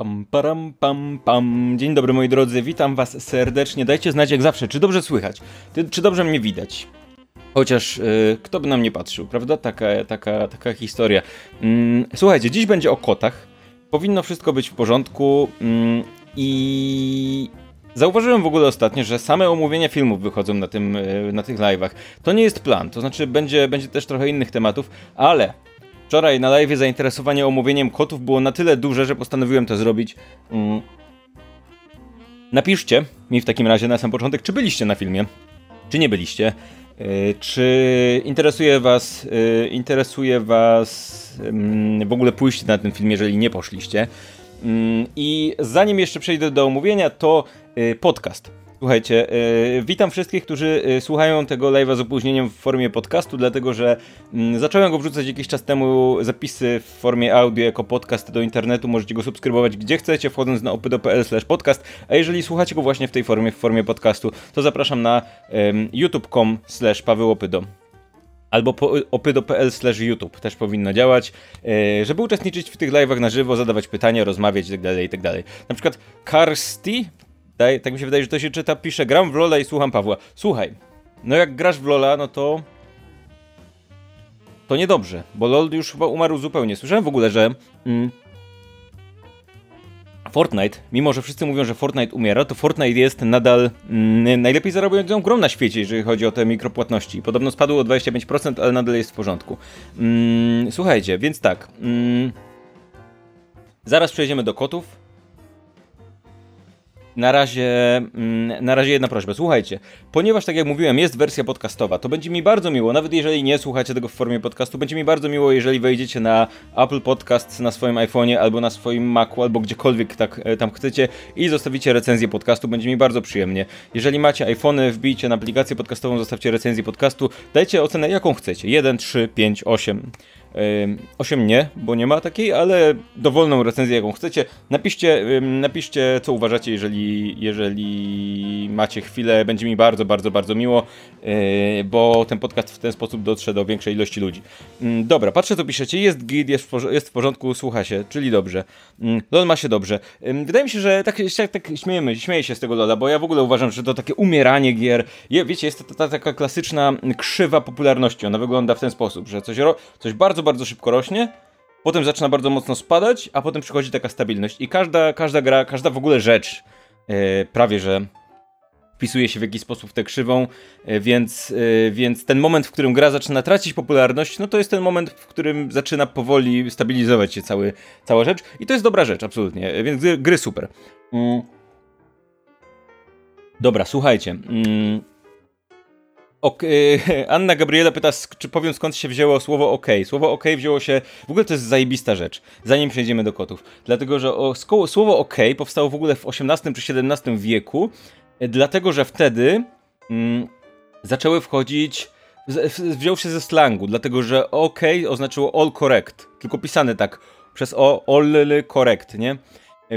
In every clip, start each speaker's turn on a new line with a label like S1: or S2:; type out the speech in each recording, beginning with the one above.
S1: Pam, param, pam, pam. Dzień dobry moi drodzy, witam was serdecznie. Dajcie znać jak zawsze, czy dobrze słychać, czy dobrze mnie widać. Chociaż yy, kto by na mnie patrzył, prawda? Taka, taka, taka historia. Mm, słuchajcie, dziś będzie o kotach. Powinno wszystko być w porządku mm, i Zauważyłem w ogóle ostatnio, że same omówienia filmów wychodzą na, tym, yy, na tych live'ach. To nie jest plan, to znaczy będzie, będzie też trochę innych tematów, ale Wczoraj na live zainteresowanie omówieniem kotów było na tyle duże, że postanowiłem to zrobić. Mm. Napiszcie mi w takim razie na sam początek, czy byliście na filmie, czy nie byliście. Yy, czy interesuje was, yy, interesuje was yy, w ogóle pójście na ten film, jeżeli nie poszliście? Mm, I zanim jeszcze przejdę do omówienia, to y, podcast. Słuchajcie, yy, witam wszystkich, którzy yy, słuchają tego live'a z opóźnieniem w formie podcastu, dlatego że yy, zacząłem go wrzucać jakiś czas temu, zapisy w formie audio jako podcast do internetu, możecie go subskrybować gdzie chcecie, wchodząc na opydo.pl podcast, a jeżeli słuchacie go właśnie w tej formie, w formie podcastu, to zapraszam na youtube.com slash pawełopydo albo opydo.pl YouTube też powinno działać, yy, żeby uczestniczyć w tych live'ach na żywo, zadawać pytania, rozmawiać itd., itd. Na przykład Karsty, Daj, tak mi się wydaje, że to się czyta, pisze, gram w Lola i słucham Pawła. Słuchaj, no jak grasz w Lola, no to... To niedobrze, bo LOL już chyba umarł zupełnie. Słyszałem w ogóle, że... Mm, Fortnite, mimo że wszyscy mówią, że Fortnite umiera, to Fortnite jest nadal mm, najlepiej zarabiającą grą na świecie, jeżeli chodzi o te mikropłatności. Podobno spadło o 25%, ale nadal jest w porządku. Mm, słuchajcie, więc tak. Mm, zaraz przejdziemy do kotów. Na razie, mm, na razie jedna prośba. Słuchajcie, ponieważ tak jak mówiłem, jest wersja podcastowa, to będzie mi bardzo miło, nawet jeżeli nie słuchacie tego w formie podcastu, będzie mi bardzo miło, jeżeli wejdziecie na Apple Podcast na swoim iPhone'ie albo na swoim Macu, albo gdziekolwiek tak, e, tam chcecie i zostawicie recenzję podcastu. Będzie mi bardzo przyjemnie. Jeżeli macie iPhony, wbijcie na aplikację podcastową, zostawcie recenzję podcastu, dajcie ocenę jaką chcecie. 1, 3, 5, 8. 8 nie, bo nie ma takiej, ale dowolną recenzję jaką chcecie. Napiszcie, napiszcie co uważacie, jeżeli, jeżeli macie chwilę. Będzie mi bardzo, bardzo, bardzo miło, e, bo ten podcast w ten sposób dotrze do większej ilości ludzi. Dobra, patrzę co piszecie. Jest git, jest w, jest w porządku, słucha się, czyli dobrze. LOL ma się dobrze. Wydaje mi się, że tak, tak śmiejemy, śmieję się z tego LOLa, bo ja w ogóle uważam, że to takie umieranie gier. Wiecie, jest to ta, taka klasyczna krzywa popularności. Ona wygląda w ten sposób, że coś, coś bardzo bardzo, bardzo szybko rośnie, potem zaczyna bardzo mocno spadać, a potem przychodzi taka stabilność. I każda, każda gra, każda w ogóle rzecz yy, prawie że wpisuje się w jakiś sposób w tę krzywą, yy, więc, yy, więc ten moment, w którym gra zaczyna tracić popularność, no to jest ten moment, w którym zaczyna powoli stabilizować się cały, cała rzecz. I to jest dobra rzecz, absolutnie. Więc gry, gry super. Mm. Dobra, słuchajcie. Mm. Ok, Anna Gabriela pyta, czy powiem skąd się wzięło słowo OK. Słowo OK wzięło się, w ogóle to jest zajebista rzecz, zanim przejdziemy do kotów. Dlatego, że o, słowo OK powstało w ogóle w XVIII czy XVII wieku, e, dlatego, że wtedy mm, zaczęły wchodzić, wziął się ze slangu, dlatego, że OK oznaczyło all correct, tylko pisane tak przez o, all correct, nie?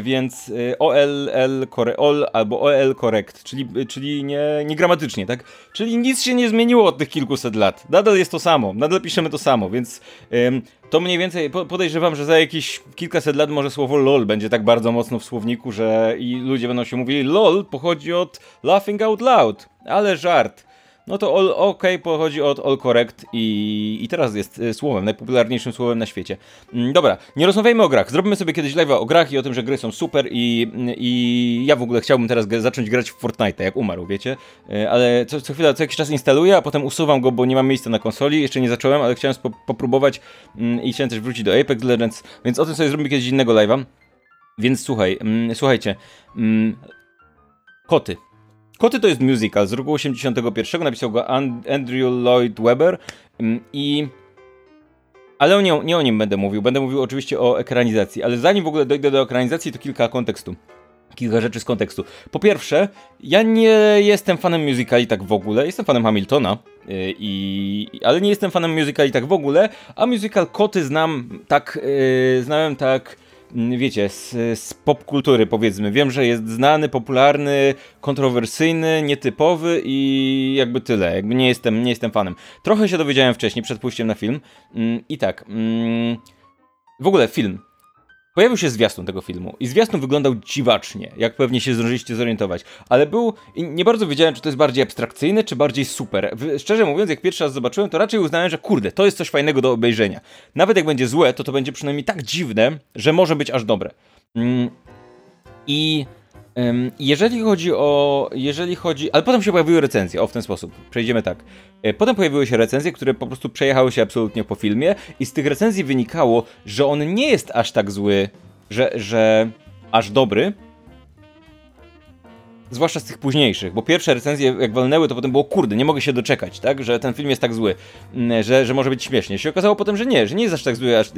S1: Więc y, OLL ol albo OL correct, czyli, czyli nie, nie gramatycznie, tak? Czyli nic się nie zmieniło od tych kilkuset lat. Nadal jest to samo, nadal piszemy to samo, więc ym, to mniej więcej podejrzewam, że za jakieś kilkaset lat może słowo LOL będzie tak bardzo mocno w słowniku, że i ludzie będą się mówili LOL pochodzi od laughing out loud, ale żart no to all OK pochodzi od all correct i, i teraz jest y, słowem, najpopularniejszym słowem na świecie. Mm, dobra, nie rozmawiajmy o grach. Zrobimy sobie kiedyś live'a o grach i o tym, że gry są super i, i ja w ogóle chciałbym teraz zacząć grać w Fortnite, jak umarł, wiecie? Y, ale co, co chwilę, co jakiś czas instaluję, a potem usuwam go, bo nie mam miejsca na konsoli. Jeszcze nie zacząłem, ale chciałem popróbować mm, i chciałem też wrócić do Apex Legends, więc o tym sobie zrobimy kiedyś innego live'a. Więc słuchaj, mm, słuchajcie, koty. Koty to jest musical z roku 81, napisał go Andrew Lloyd Webber mm, i... Ale nie, nie o nim będę mówił, będę mówił oczywiście o ekranizacji, ale zanim w ogóle dojdę do ekranizacji, to kilka kontekstu. Kilka rzeczy z kontekstu. Po pierwsze, ja nie jestem fanem musicali tak w ogóle, jestem fanem Hamiltona, yy, i, ale nie jestem fanem musicali tak w ogóle, a musical Koty znam tak, yy, znałem tak wiecie, z, z popkultury powiedzmy. Wiem, że jest znany, popularny, kontrowersyjny, nietypowy i jakby tyle. Jakby nie jestem, nie jestem fanem. Trochę się dowiedziałem wcześniej, przed pójściem na film. Mm, I tak. Mm, w ogóle film. Pojawił się zwiastun tego filmu i zwiastun wyglądał dziwacznie, jak pewnie się zdążyliście zorientować, ale był, nie bardzo wiedziałem, czy to jest bardziej abstrakcyjny, czy bardziej super. Szczerze mówiąc, jak pierwszy raz zobaczyłem, to raczej uznałem, że kurde, to jest coś fajnego do obejrzenia. Nawet jak będzie złe, to to będzie przynajmniej tak dziwne, że może być aż dobre. Mm. I jeżeli chodzi o. Jeżeli chodzi. Ale potem się pojawiły recenzje, o w ten sposób. Przejdziemy tak. E, potem pojawiły się recenzje, które po prostu przejechały się absolutnie po filmie, i z tych recenzji wynikało, że on nie jest aż tak zły, że, że aż dobry. Zwłaszcza z tych późniejszych, bo pierwsze recenzje, jak walnęły, to potem było kurde, nie mogę się doczekać, tak? Że ten film jest tak zły, mm, że, że może być śmiesznie. Się okazało potem, że nie, że nie jest aż tak zły, aż,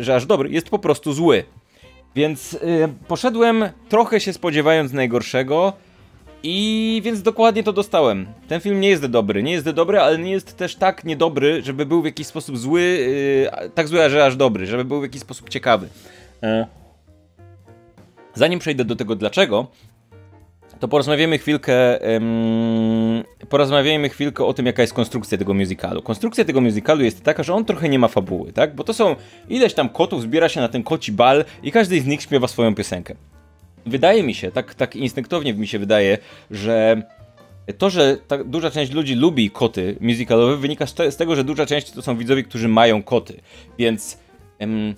S1: że aż dobry, jest po prostu zły. Więc y, poszedłem trochę się spodziewając najgorszego. I więc dokładnie to dostałem. Ten film nie jest dobry, nie jest dobry, ale nie jest też tak niedobry, żeby był w jakiś sposób zły, yy, tak zły, że aż dobry, żeby był w jakiś sposób ciekawy. Yy. Zanim przejdę do tego dlaczego, to porozmawiamy chwilkę, um, porozmawiajmy chwilkę o tym, jaka jest konstrukcja tego musicalu. Konstrukcja tego musicalu jest taka, że on trochę nie ma fabuły, tak? Bo to są ileś tam kotów, zbiera się na ten koci bal i każdy z nich śpiewa swoją piosenkę. Wydaje mi się, tak, tak instynktownie mi się wydaje, że to, że tak duża część ludzi lubi koty musicalowe wynika z tego, że duża część to są widzowie, którzy mają koty. Więc um,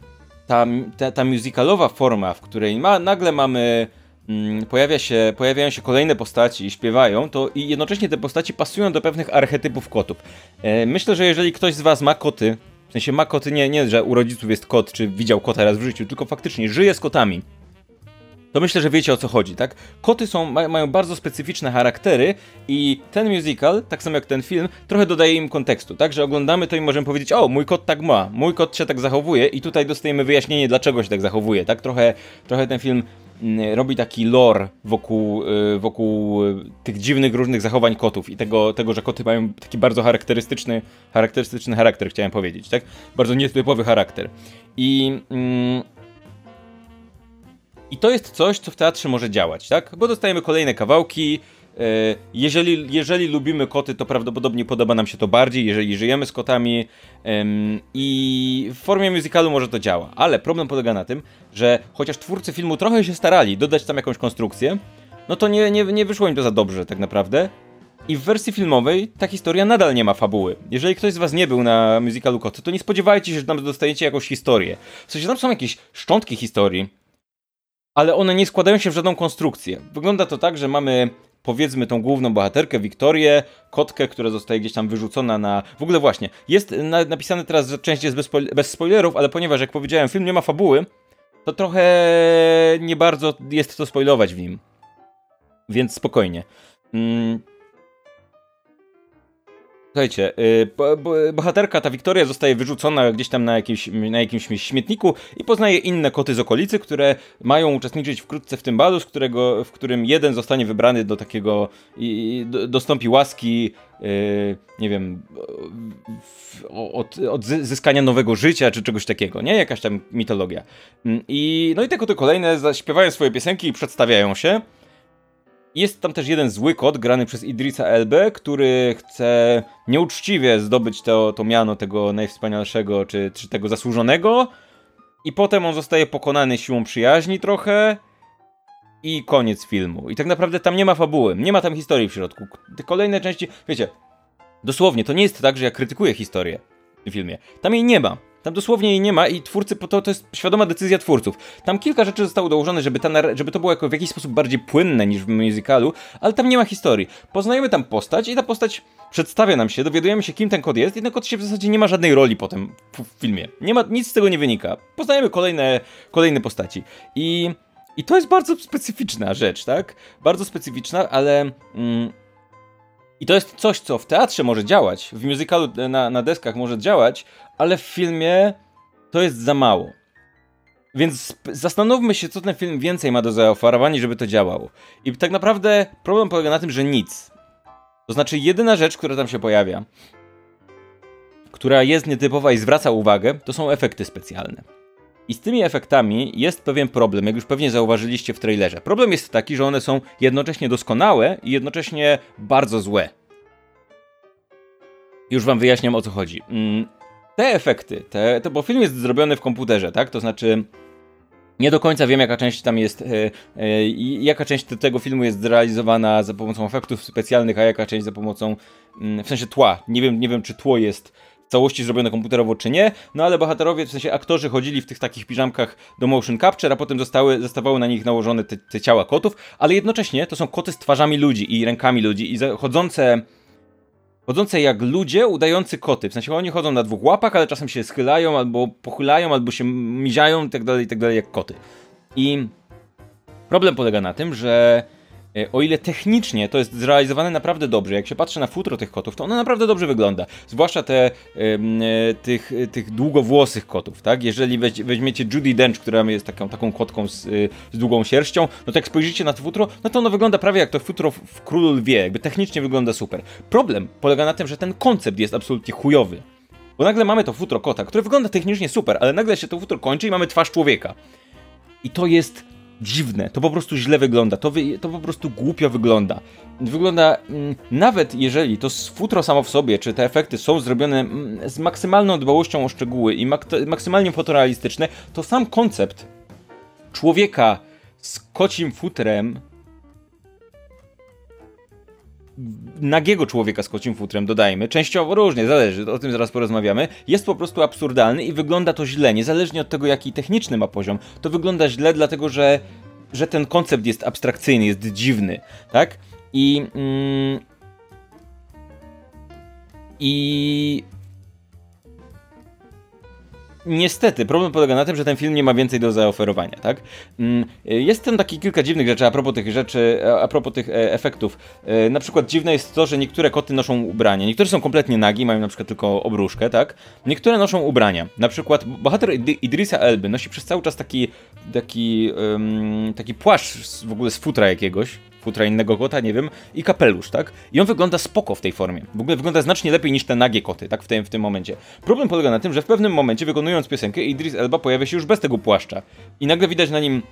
S1: ta, ta, ta musicalowa forma, w której ma, nagle mamy pojawia się, pojawiają się kolejne postaci i śpiewają, to i jednocześnie te postaci pasują do pewnych archetypów kotów. E, myślę, że jeżeli ktoś z was ma koty, w sensie ma koty, nie, nie, że u rodziców jest kot, czy widział kota raz w życiu, tylko faktycznie żyje z kotami to myślę, że wiecie o co chodzi, tak? Koty są, ma, mają bardzo specyficzne charaktery i ten musical, tak samo jak ten film, trochę dodaje im kontekstu, tak? Że oglądamy to i możemy powiedzieć, o, mój kot tak ma, mój kot się tak zachowuje i tutaj dostajemy wyjaśnienie, dlaczego się tak zachowuje, tak? Trochę, trochę ten film Mm, robi taki lore wokół, y, wokół y, tych dziwnych różnych zachowań kotów i tego, tego, że koty mają taki bardzo charakterystyczny, charakterystyczny charakter, chciałem powiedzieć, tak? Bardzo nietypowy charakter. I, mm, I to jest coś, co w teatrze może działać, tak? Bo dostajemy kolejne kawałki, jeżeli, jeżeli lubimy koty, to prawdopodobnie podoba nam się to bardziej, jeżeli żyjemy z kotami i w formie musicalu może to działa. Ale problem polega na tym, że chociaż twórcy filmu trochę się starali dodać tam jakąś konstrukcję, no to nie, nie, nie wyszło im to za dobrze tak naprawdę. I w wersji filmowej ta historia nadal nie ma fabuły. Jeżeli ktoś z was nie był na musicalu Koty, to nie spodziewajcie się, że tam dostajecie jakąś historię. W sensie tam są jakieś szczątki historii, ale one nie składają się w żadną konstrukcję. Wygląda to tak, że mamy powiedzmy tą główną bohaterkę, Wiktorię, kotkę, która zostaje gdzieś tam wyrzucona na... W ogóle właśnie, jest na, napisane teraz, że część jest bez, bez spoilerów, ale ponieważ, jak powiedziałem, film nie ma fabuły, to trochę nie bardzo jest to spoilować w nim. Więc spokojnie. Mm, Słuchajcie, y, bohaterka, ta Wiktoria zostaje wyrzucona gdzieś tam na jakimś, na jakimś śmietniku i poznaje inne koty z okolicy, które mają uczestniczyć wkrótce w tym balu, z którego, w którym jeden zostanie wybrany do takiego i dostąpi łaski, y, nie wiem, od, od zyskania nowego życia, czy czegoś takiego, nie? Jakaś tam mitologia. Mm, I, no i te koty kolejne zaśpiewają swoje piosenki i przedstawiają się. Jest tam też jeden zły kot, grany przez Idrisa Elbe, który chce nieuczciwie zdobyć to, to miano tego najwspanialszego, czy, czy tego zasłużonego. I potem on zostaje pokonany siłą przyjaźni trochę. I koniec filmu. I tak naprawdę tam nie ma fabuły, nie ma tam historii w środku. Kolejne części, wiecie, dosłownie, to nie jest tak, że ja krytykuję historię w filmie. Tam jej nie ma. Tam dosłownie jej nie ma i twórcy, to, to jest świadoma decyzja twórców. Tam kilka rzeczy zostało dołożone, żeby, ta, żeby to było jako w jakiś sposób bardziej płynne niż w musicalu, ale tam nie ma historii. Poznajemy tam postać i ta postać przedstawia nam się, dowiadujemy się kim ten kod jest i ten kod się w zasadzie nie ma żadnej roli potem w filmie. Nie ma, nic z tego nie wynika. Poznajemy kolejne, kolejne postaci. I, I to jest bardzo specyficzna rzecz, tak? Bardzo specyficzna, ale... Mm, i to jest coś, co w teatrze może działać, w musicalu na, na deskach może działać, ale w filmie to jest za mało. Więc zastanówmy się, co ten film więcej ma do zaoferowania, żeby to działało. I tak naprawdę problem polega na tym, że nic. To znaczy, jedyna rzecz, która tam się pojawia, która jest nietypowa i zwraca uwagę, to są efekty specjalne. I z tymi efektami jest pewien problem, jak już pewnie zauważyliście w trailerze. Problem jest taki, że one są jednocześnie doskonałe i jednocześnie bardzo złe. Już wam wyjaśniam o co chodzi. Te efekty, te, to, bo film jest zrobiony w komputerze, tak? To znaczy Nie do końca wiem, jaka część tam jest, e, e, jaka część tego filmu jest zrealizowana za pomocą efektów specjalnych, a jaka część za pomocą, mm, w sensie tła. Nie wiem, nie wiem czy tło jest w całości zrobione komputerowo czy nie, no ale bohaterowie, w sensie aktorzy chodzili w tych takich piżamkach do motion capture, a potem zostały, zostawały na nich nałożone te, te ciała kotów, ale jednocześnie to są koty z twarzami ludzi i rękami ludzi i chodzące chodzące jak ludzie, udający koty. W sensie oni chodzą na dwóch łapach, ale czasem się schylają, albo pochylają, albo się miziają i tak dalej, i tak jak koty. I problem polega na tym, że o ile technicznie to jest zrealizowane naprawdę dobrze, jak się patrzy na futro tych kotów, to ono naprawdę dobrze wygląda. Zwłaszcza te, e, tych, tych długowłosych kotów, tak? Jeżeli weźmiecie Judy Dench, która jest taką, taką kotką z, e, z długą sierścią, no to jak spojrzycie na to futro, no to ono wygląda prawie jak to futro w Królu Lwie, jakby technicznie wygląda super. Problem polega na tym, że ten koncept jest absolutnie chujowy. Bo nagle mamy to futro kota, które wygląda technicznie super, ale nagle się to futro kończy i mamy twarz człowieka. I to jest dziwne, to po prostu źle wygląda, to, wy, to po prostu głupio wygląda. Wygląda, mm, nawet jeżeli to futro samo w sobie, czy te efekty są zrobione mm, z maksymalną dbałością o szczegóły i mak maksymalnie fotorealistyczne, to sam koncept człowieka z kocim futrem nagiego człowieka z kocim futrem, dodajmy, częściowo różnie, zależy, o tym zaraz porozmawiamy, jest po prostu absurdalny i wygląda to źle, niezależnie od tego, jaki techniczny ma poziom, to wygląda źle, dlatego że, że ten koncept jest abstrakcyjny, jest dziwny, tak? I... Mm, I niestety, problem polega na tym, że ten film nie ma więcej do zaoferowania, tak? Mm, jest tam taki kilka dziwnych rzeczy a propos tych rzeczy, a propos tych e, efektów. E, na przykład dziwne jest to, że niektóre koty noszą ubrania. Niektóre są kompletnie nagi, mają na przykład tylko obruszkę, tak? Niektóre noszą ubrania. Na przykład bohater Idrisa Elby nosi przez cały czas taki, taki, um, taki płaszcz w ogóle z futra jakiegoś, futra innego kota, nie wiem, i kapelusz, tak? I on wygląda spoko w tej formie. W ogóle wygląda znacznie lepiej niż te nagie koty, tak? W tym, w tym momencie. Problem polega na tym, że w pewnym momencie, wykonując piosenkę, Idris Elba pojawia się już bez tego płaszcza. I nagle widać na nim,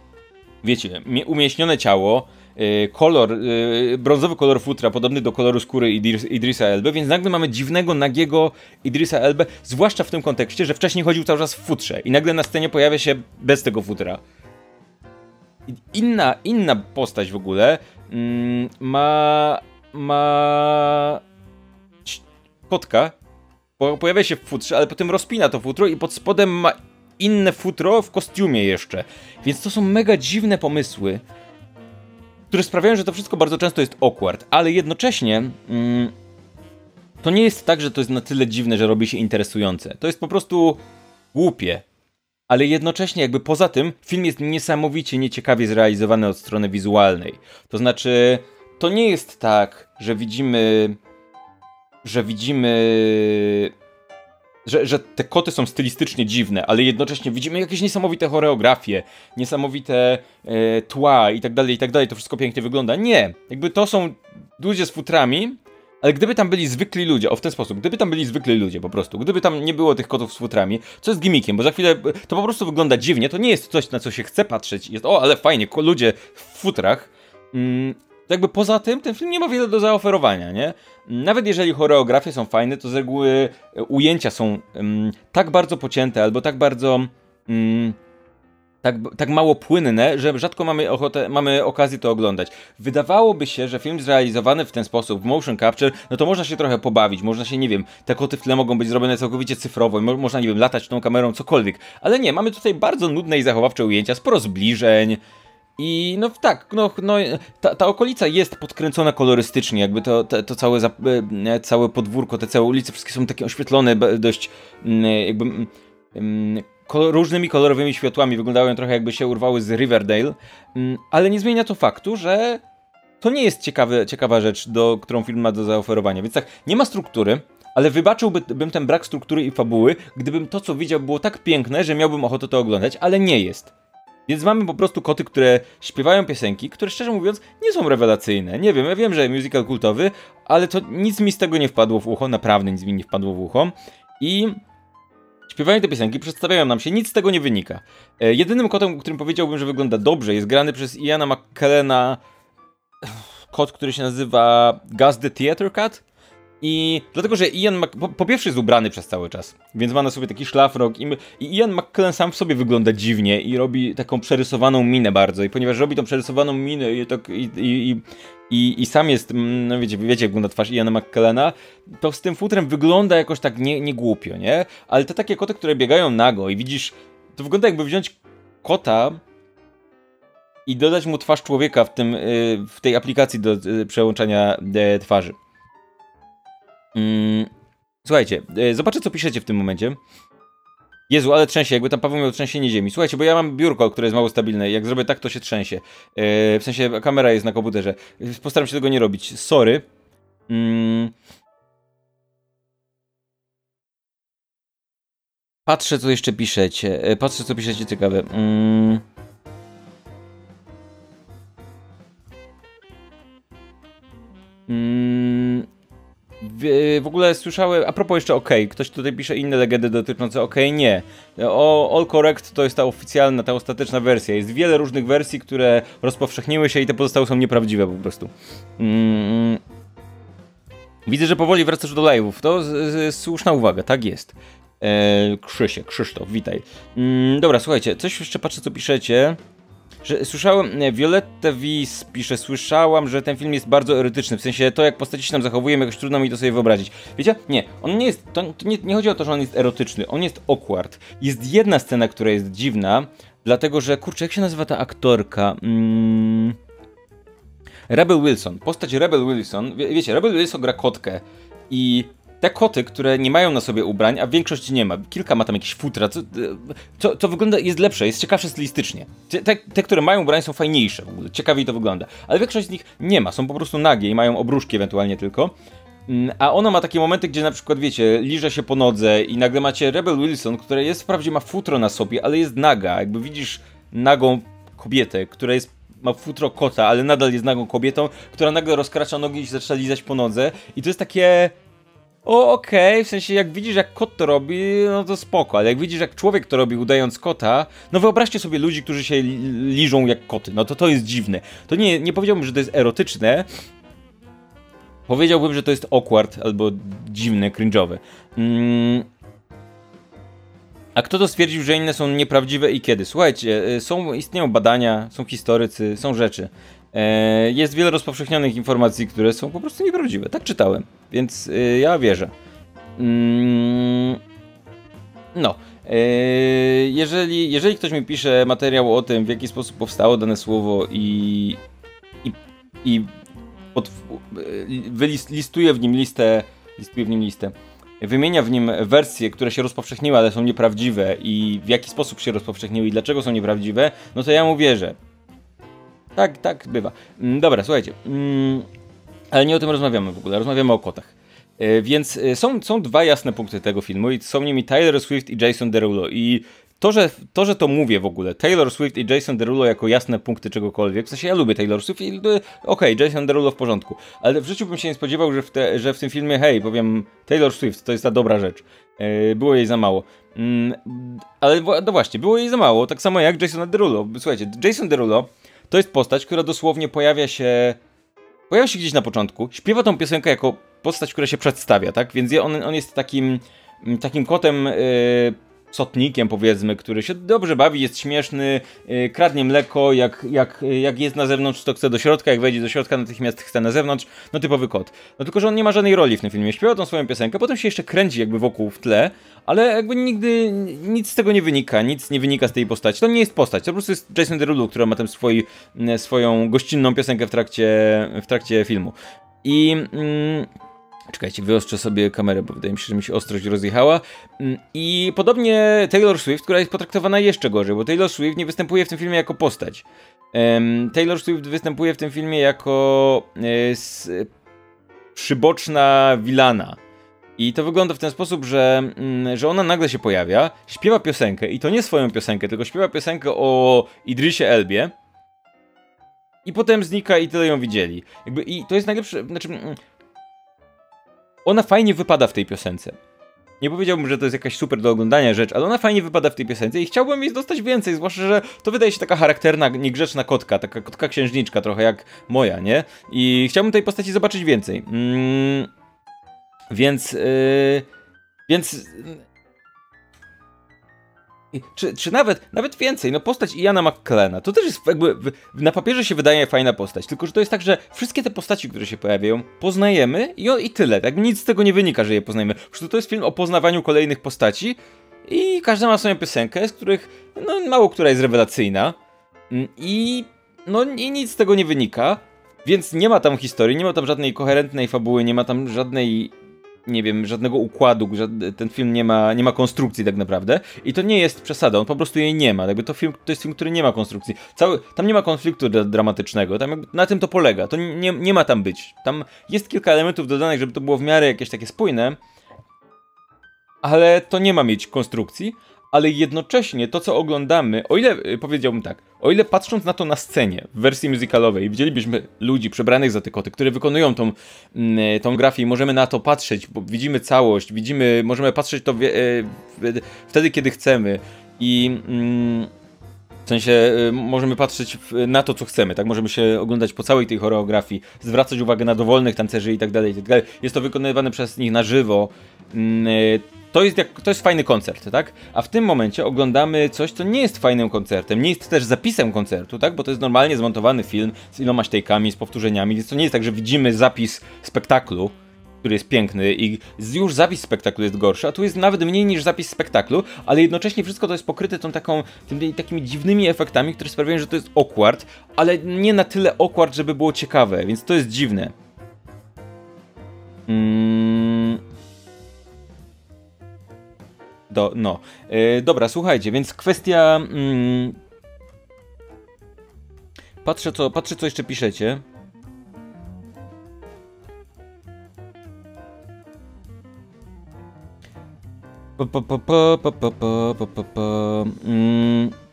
S1: wiecie, umieśnione ciało, yy, kolor, yy, brązowy kolor futra, podobny do koloru skóry Idris, Idrisa Elby, więc nagle mamy dziwnego, nagiego Idrisa Elbę, zwłaszcza w tym kontekście, że wcześniej chodził cały czas w futrze i nagle na scenie pojawia się bez tego futra. Inna, inna postać w ogóle ma. ma. kotka. Pojawia się w futrze, ale potem rozpina to futro i pod spodem ma inne futro w kostiumie jeszcze. Więc to są mega dziwne pomysły, które sprawiają, że to wszystko bardzo często jest awkward, ale jednocześnie. Mm, to nie jest tak, że to jest na tyle dziwne, że robi się interesujące. To jest po prostu głupie ale jednocześnie jakby poza tym film jest niesamowicie nieciekawie zrealizowany od strony wizualnej. To znaczy, to nie jest tak, że widzimy że widzimy że, że te koty są stylistycznie dziwne, ale jednocześnie widzimy jakieś niesamowite choreografie, niesamowite e, tła i tak dalej, i tak dalej, to wszystko pięknie wygląda. Nie, jakby to są ludzie z futrami, ale gdyby tam byli zwykli ludzie, o w ten sposób, gdyby tam byli zwykli ludzie po prostu, gdyby tam nie było tych kotów z futrami, co jest gimmickiem, bo za chwilę to po prostu wygląda dziwnie, to nie jest coś, na co się chce patrzeć, jest o, ale fajnie, ludzie w futrach, mm, jakby poza tym ten film nie ma wiele do zaoferowania, nie? Nawet jeżeli choreografie są fajne, to z reguły ujęcia są mm, tak bardzo pocięte albo tak bardzo... Mm, tak, tak mało płynne, że rzadko mamy, ochotę, mamy okazję to oglądać. Wydawałoby się, że film zrealizowany w ten sposób, w motion capture, no to można się trochę pobawić, można się, nie wiem, te koty w tle mogą być zrobione całkowicie cyfrowo, mo można, nie wiem, latać tą kamerą, cokolwiek. Ale nie, mamy tutaj bardzo nudne i zachowawcze ujęcia, sporo zbliżeń, i no tak, no, no ta, ta okolica jest podkręcona kolorystycznie, jakby to, to, to całe, e, całe podwórko, te całe ulice, wszystkie są takie oświetlone dość jakby różnymi kolorowymi światłami, wyglądają trochę jakby się urwały z Riverdale, mm, ale nie zmienia to faktu, że to nie jest ciekawe, ciekawa rzecz, do, którą film ma do zaoferowania. Więc tak, nie ma struktury, ale wybaczyłbym ten brak struktury i fabuły, gdybym to, co widział, było tak piękne, że miałbym ochotę to oglądać, ale nie jest. Więc mamy po prostu koty, które śpiewają piosenki, które szczerze mówiąc nie są rewelacyjne. Nie wiem, ja wiem, że musical kultowy, ale to nic mi z tego nie wpadło w ucho, naprawdę nic mi nie wpadło w ucho. I Śpiewają te piosenki, przedstawiają nam się, nic z tego nie wynika. E, jedynym kotem, którym powiedziałbym, że wygląda dobrze, jest grany przez Iana McKellena kot, który się nazywa Gus the Theater Cat. I dlatego, że Ian Mc... po, po, pierwsze jest ubrany przez cały czas, więc ma na sobie taki szlafrok i, i Ian McKellen sam w sobie wygląda dziwnie i robi taką przerysowaną minę bardzo i ponieważ robi tą przerysowaną minę i, tak, i, i, i, i sam jest, mm, no wiecie, wiecie jak wygląda twarz Iana McKellena, to z tym futrem wygląda jakoś tak nie, nie głupio, nie? Ale te takie koty, które biegają nago i widzisz, to wygląda jakby wziąć kota i dodać mu twarz człowieka w, tym, y, w tej aplikacji do y, przełączania e, twarzy. Mm, słuchajcie, e, zobaczę co piszecie w tym momencie. Jezu, ale trzęsie, jakby tam Paweł miał trzęsienie ziemi. Słuchajcie, bo ja mam biurko, które jest mało stabilne. Jak zrobię tak, to się trzęsie. Yy, w sensie kamera jest na komputerze. Postaram się tego nie robić. Sorry. Mm. Patrzę, co jeszcze piszecie. E, patrzę, co piszecie ciekawe. Mm. Mm. W, ogóle słyszałem, a propos jeszcze OK, ktoś tutaj pisze inne legendy dotyczące OK, nie. O, All Correct to jest ta oficjalna, ta ostateczna wersja. Jest wiele różnych wersji, które rozpowszechniły się i te pozostałe są nieprawdziwe po prostu. Mm. Widzę, że powoli wracasz do live'ów. To z, z, słuszna uwaga, tak jest. E, Krzysie, Krzysztof, witaj. Mm, dobra, słuchajcie, coś jeszcze patrzę, co piszecie że słyszałem, Violetta Wies pisze, słyszałam, że ten film jest bardzo erotyczny, w sensie to jak postaci się tam zachowują, jakoś trudno mi to sobie wyobrazić. Wiecie? Nie, on nie jest, to, to nie, nie, chodzi o to, że on jest erotyczny, on jest awkward. Jest jedna scena, która jest dziwna, dlatego że, kurczę, jak się nazywa ta aktorka? Mm... Rebel Wilson, postać Rebel Wilson, wie, wiecie, Rebel Wilson gra kotkę i te koty, które nie mają na sobie ubrań, a większość nie ma, kilka ma tam jakieś futra, co, co wygląda, jest lepsze, jest ciekawsze stylistycznie. Te, te, które mają ubrań są fajniejsze ciekawiej to wygląda. Ale większość z nich nie ma, są po prostu nagie i mają obruszki ewentualnie tylko. Mm, a ona ma takie momenty, gdzie na przykład, wiecie, liże się po nodze i nagle macie Rebel Wilson, która jest wprawdzie ma futro na sobie, ale jest naga. Jakby widzisz nagą kobietę, która jest ma futro kota, ale nadal jest nagą kobietą, która nagle rozkracza nogi i zaczyna lizać po nodze. I to jest takie o, okej, okay. w sensie jak widzisz jak kot to robi, no to spoko, ale jak widzisz jak człowiek to robi udając kota, no wyobraźcie sobie ludzi, którzy się liżą jak koty, no to to jest dziwne. To nie, nie powiedziałbym, że to jest erotyczne, powiedziałbym, że to jest awkward albo dziwne, cringe'owe. Mm. A kto to stwierdził, że inne są nieprawdziwe i kiedy? Słuchajcie, y, są, istnieją badania, są historycy, są rzeczy. E, jest wiele rozpowszechnionych informacji, które są po prostu nieprawdziwe. Tak czytałem, więc e, ja wierzę. Mm, no. E, jeżeli, jeżeli ktoś mi pisze materiał o tym, w jaki sposób powstało dane słowo i, i, i pod, wylistuje w nim listę, listuje w nim listę, wymienia w nim wersje, które się rozpowszechniły, ale są nieprawdziwe i w jaki sposób się rozpowszechniły i dlaczego są nieprawdziwe, no to ja mu wierzę. Tak, tak bywa. Mm, dobra, słuchajcie. Mm, ale nie o tym rozmawiamy w ogóle, rozmawiamy o kotach. E, więc e, są, są dwa jasne punkty tego filmu i są nimi Taylor Swift i Jason Derulo i to że, to, że to mówię w ogóle, Taylor Swift i Jason Derulo jako jasne punkty czegokolwiek, w sensie ja lubię Taylor Swift i okej, okay, Jason Derulo w porządku, ale w życiu bym się nie spodziewał, że w, te, że w tym filmie, hej, powiem Taylor Swift, to jest ta dobra rzecz. E, było jej za mało. Mm, ale no właśnie, było jej za mało, tak samo jak Jason Derulo. Słuchajcie, Jason Derulo to jest postać, która dosłownie pojawia się. Pojawia się gdzieś na początku, śpiewa tą piosenkę jako postać, która się przedstawia, tak? Więc on, on jest takim, takim kotem. Yy, sotnikiem, powiedzmy, który się dobrze bawi, jest śmieszny, yy, kradnie mleko, jak, jak, jak jest na zewnątrz, to chce do środka, jak wejdzie do środka, natychmiast chce na zewnątrz, no typowy kot. No tylko, że on nie ma żadnej roli w tym filmie, śpiewa tą swoją piosenkę, potem się jeszcze kręci jakby wokół w tle, ale jakby nigdy nic z tego nie wynika, nic nie wynika z tej postaci. To nie jest postać, to po prostu jest Jason Derulo, który ma tam swój, swoją gościnną piosenkę w trakcie, w trakcie filmu. I... Mm, Czekajcie, wyostrzę sobie kamerę, bo wydaje mi się, że mi się ostrość rozjechała. Mm, I podobnie Taylor Swift, która jest potraktowana jeszcze gorzej, bo Taylor Swift nie występuje w tym filmie jako postać. Taylor Swift występuje w tym filmie jako e, przyboczna wilana. I to wygląda w ten sposób, że, mm, że ona nagle się pojawia, śpiewa piosenkę i to nie swoją piosenkę, tylko śpiewa piosenkę o Idrisie Elbie. I potem znika i tyle ją widzieli. Jakby, I to jest najlepsze, znaczy... Ona fajnie wypada w tej piosence. Nie powiedziałbym, że to jest jakaś super do oglądania rzecz, ale ona fajnie wypada w tej piosence i chciałbym jej dostać więcej, zwłaszcza, że to wydaje się taka charakterna, niegrzeczna kotka, taka kotka księżniczka trochę jak moja, nie? I chciałbym tej postaci zobaczyć więcej. Mm. Więc, yy, więc czy, czy nawet, nawet więcej, no postać Iana McKellena, to też jest jakby, na papierze się wydaje fajna postać, tylko że to jest tak, że wszystkie te postaci, które się pojawiają, poznajemy i, o, i tyle, nic z tego nie wynika, że je poznajemy. Po prostu to jest film o poznawaniu kolejnych postaci i każda ma swoją piosenkę, z których, no mało która jest rewelacyjna mm, i no i nic z tego nie wynika, więc nie ma tam historii, nie ma tam żadnej koherentnej fabuły, nie ma tam żadnej nie wiem, żadnego układu, ten film nie ma, nie ma konstrukcji tak naprawdę. I to nie jest przesada, on po prostu jej nie ma, jakby to film, to jest film, który nie ma konstrukcji, Cały, tam nie ma konfliktu dramatycznego, tam na tym to polega, to nie, nie ma tam być, tam jest kilka elementów dodanych, żeby to było w miarę jakieś takie spójne, ale to nie ma mieć konstrukcji, ale jednocześnie to, co oglądamy, o ile y, powiedziałbym tak, o ile patrząc na to na scenie w wersji musicalowej, widzielibyśmy ludzi przebranych za te koty, które wykonują tą, mm, y, tą grafię i możemy na to patrzeć, bo widzimy całość, widzimy, możemy patrzeć to y, wtedy, kiedy chcemy i mm, w sensie możemy patrzeć na to, co chcemy, tak? Możemy się oglądać po całej tej choreografii, zwracać uwagę na dowolnych tancerzy i tak dalej, i tak dalej. Jest to wykonywane przez nich na żywo. Mm, to jest, jak, to jest fajny koncert, tak? A w tym momencie oglądamy coś, co nie jest fajnym koncertem, nie jest też zapisem koncertu, tak? Bo to jest normalnie zmontowany film z iloma ściejkami, z powtórzeniami, więc to nie jest tak, że widzimy zapis spektaklu, który jest piękny i już zapis spektaklu jest gorszy, a tu jest nawet mniej niż zapis spektaklu, ale jednocześnie wszystko to jest pokryte tą taką, tymi takimi dziwnymi efektami, które sprawiają, że to jest awkward, ale nie na tyle awkward, żeby było ciekawe, więc to jest dziwne. Mm, do, no. Yy, dobra, słuchajcie, więc kwestia... Mm, patrzę, co, patrzę, co jeszcze piszecie. Mm.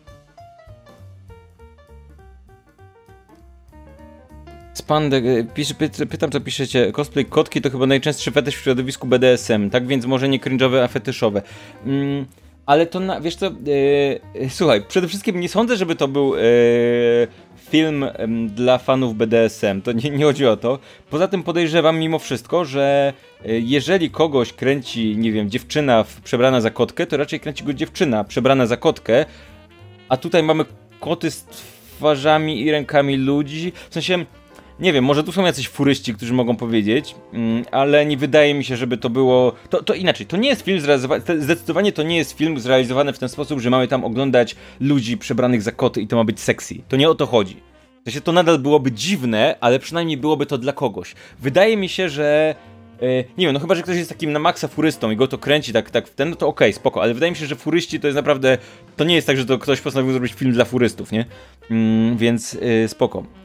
S1: Spandek, e, pisze, pytam co piszecie, cosplay kotki to chyba najczęstszy fetysz w środowisku BDSM, tak więc może nie cringe'owe, a fetyszowe. Mm, ale to, na, wiesz co, yy, słuchaj, przede wszystkim nie sądzę, żeby to był yy, film yy, dla fanów BDSM, to nie, nie chodzi o to. Poza tym podejrzewam mimo wszystko, że jeżeli kogoś kręci, nie wiem, dziewczyna przebrana za kotkę, to raczej kręci go dziewczyna przebrana za kotkę, a tutaj mamy koty z twarzami i rękami ludzi, w sensie nie wiem, może tu są jacyś furyści, którzy mogą powiedzieć, mm, ale nie wydaje mi się, żeby to było. To, to inaczej, to nie jest film zrealizowany. Zdecydowanie to nie jest film zrealizowany w ten sposób, że mamy tam oglądać ludzi przebranych za koty i to ma być sexy. To nie o to chodzi. To się to nadal byłoby dziwne, ale przynajmniej byłoby to dla kogoś. Wydaje mi się, że e, nie wiem, no chyba, że ktoś jest takim na maksa furystą i go to kręci tak, tak w ten, no to okej, okay, spoko, ale wydaje mi się, że furyści to jest naprawdę, to nie jest tak, że to ktoś postanowił zrobić film dla furystów, nie? Mm, więc yy, spoko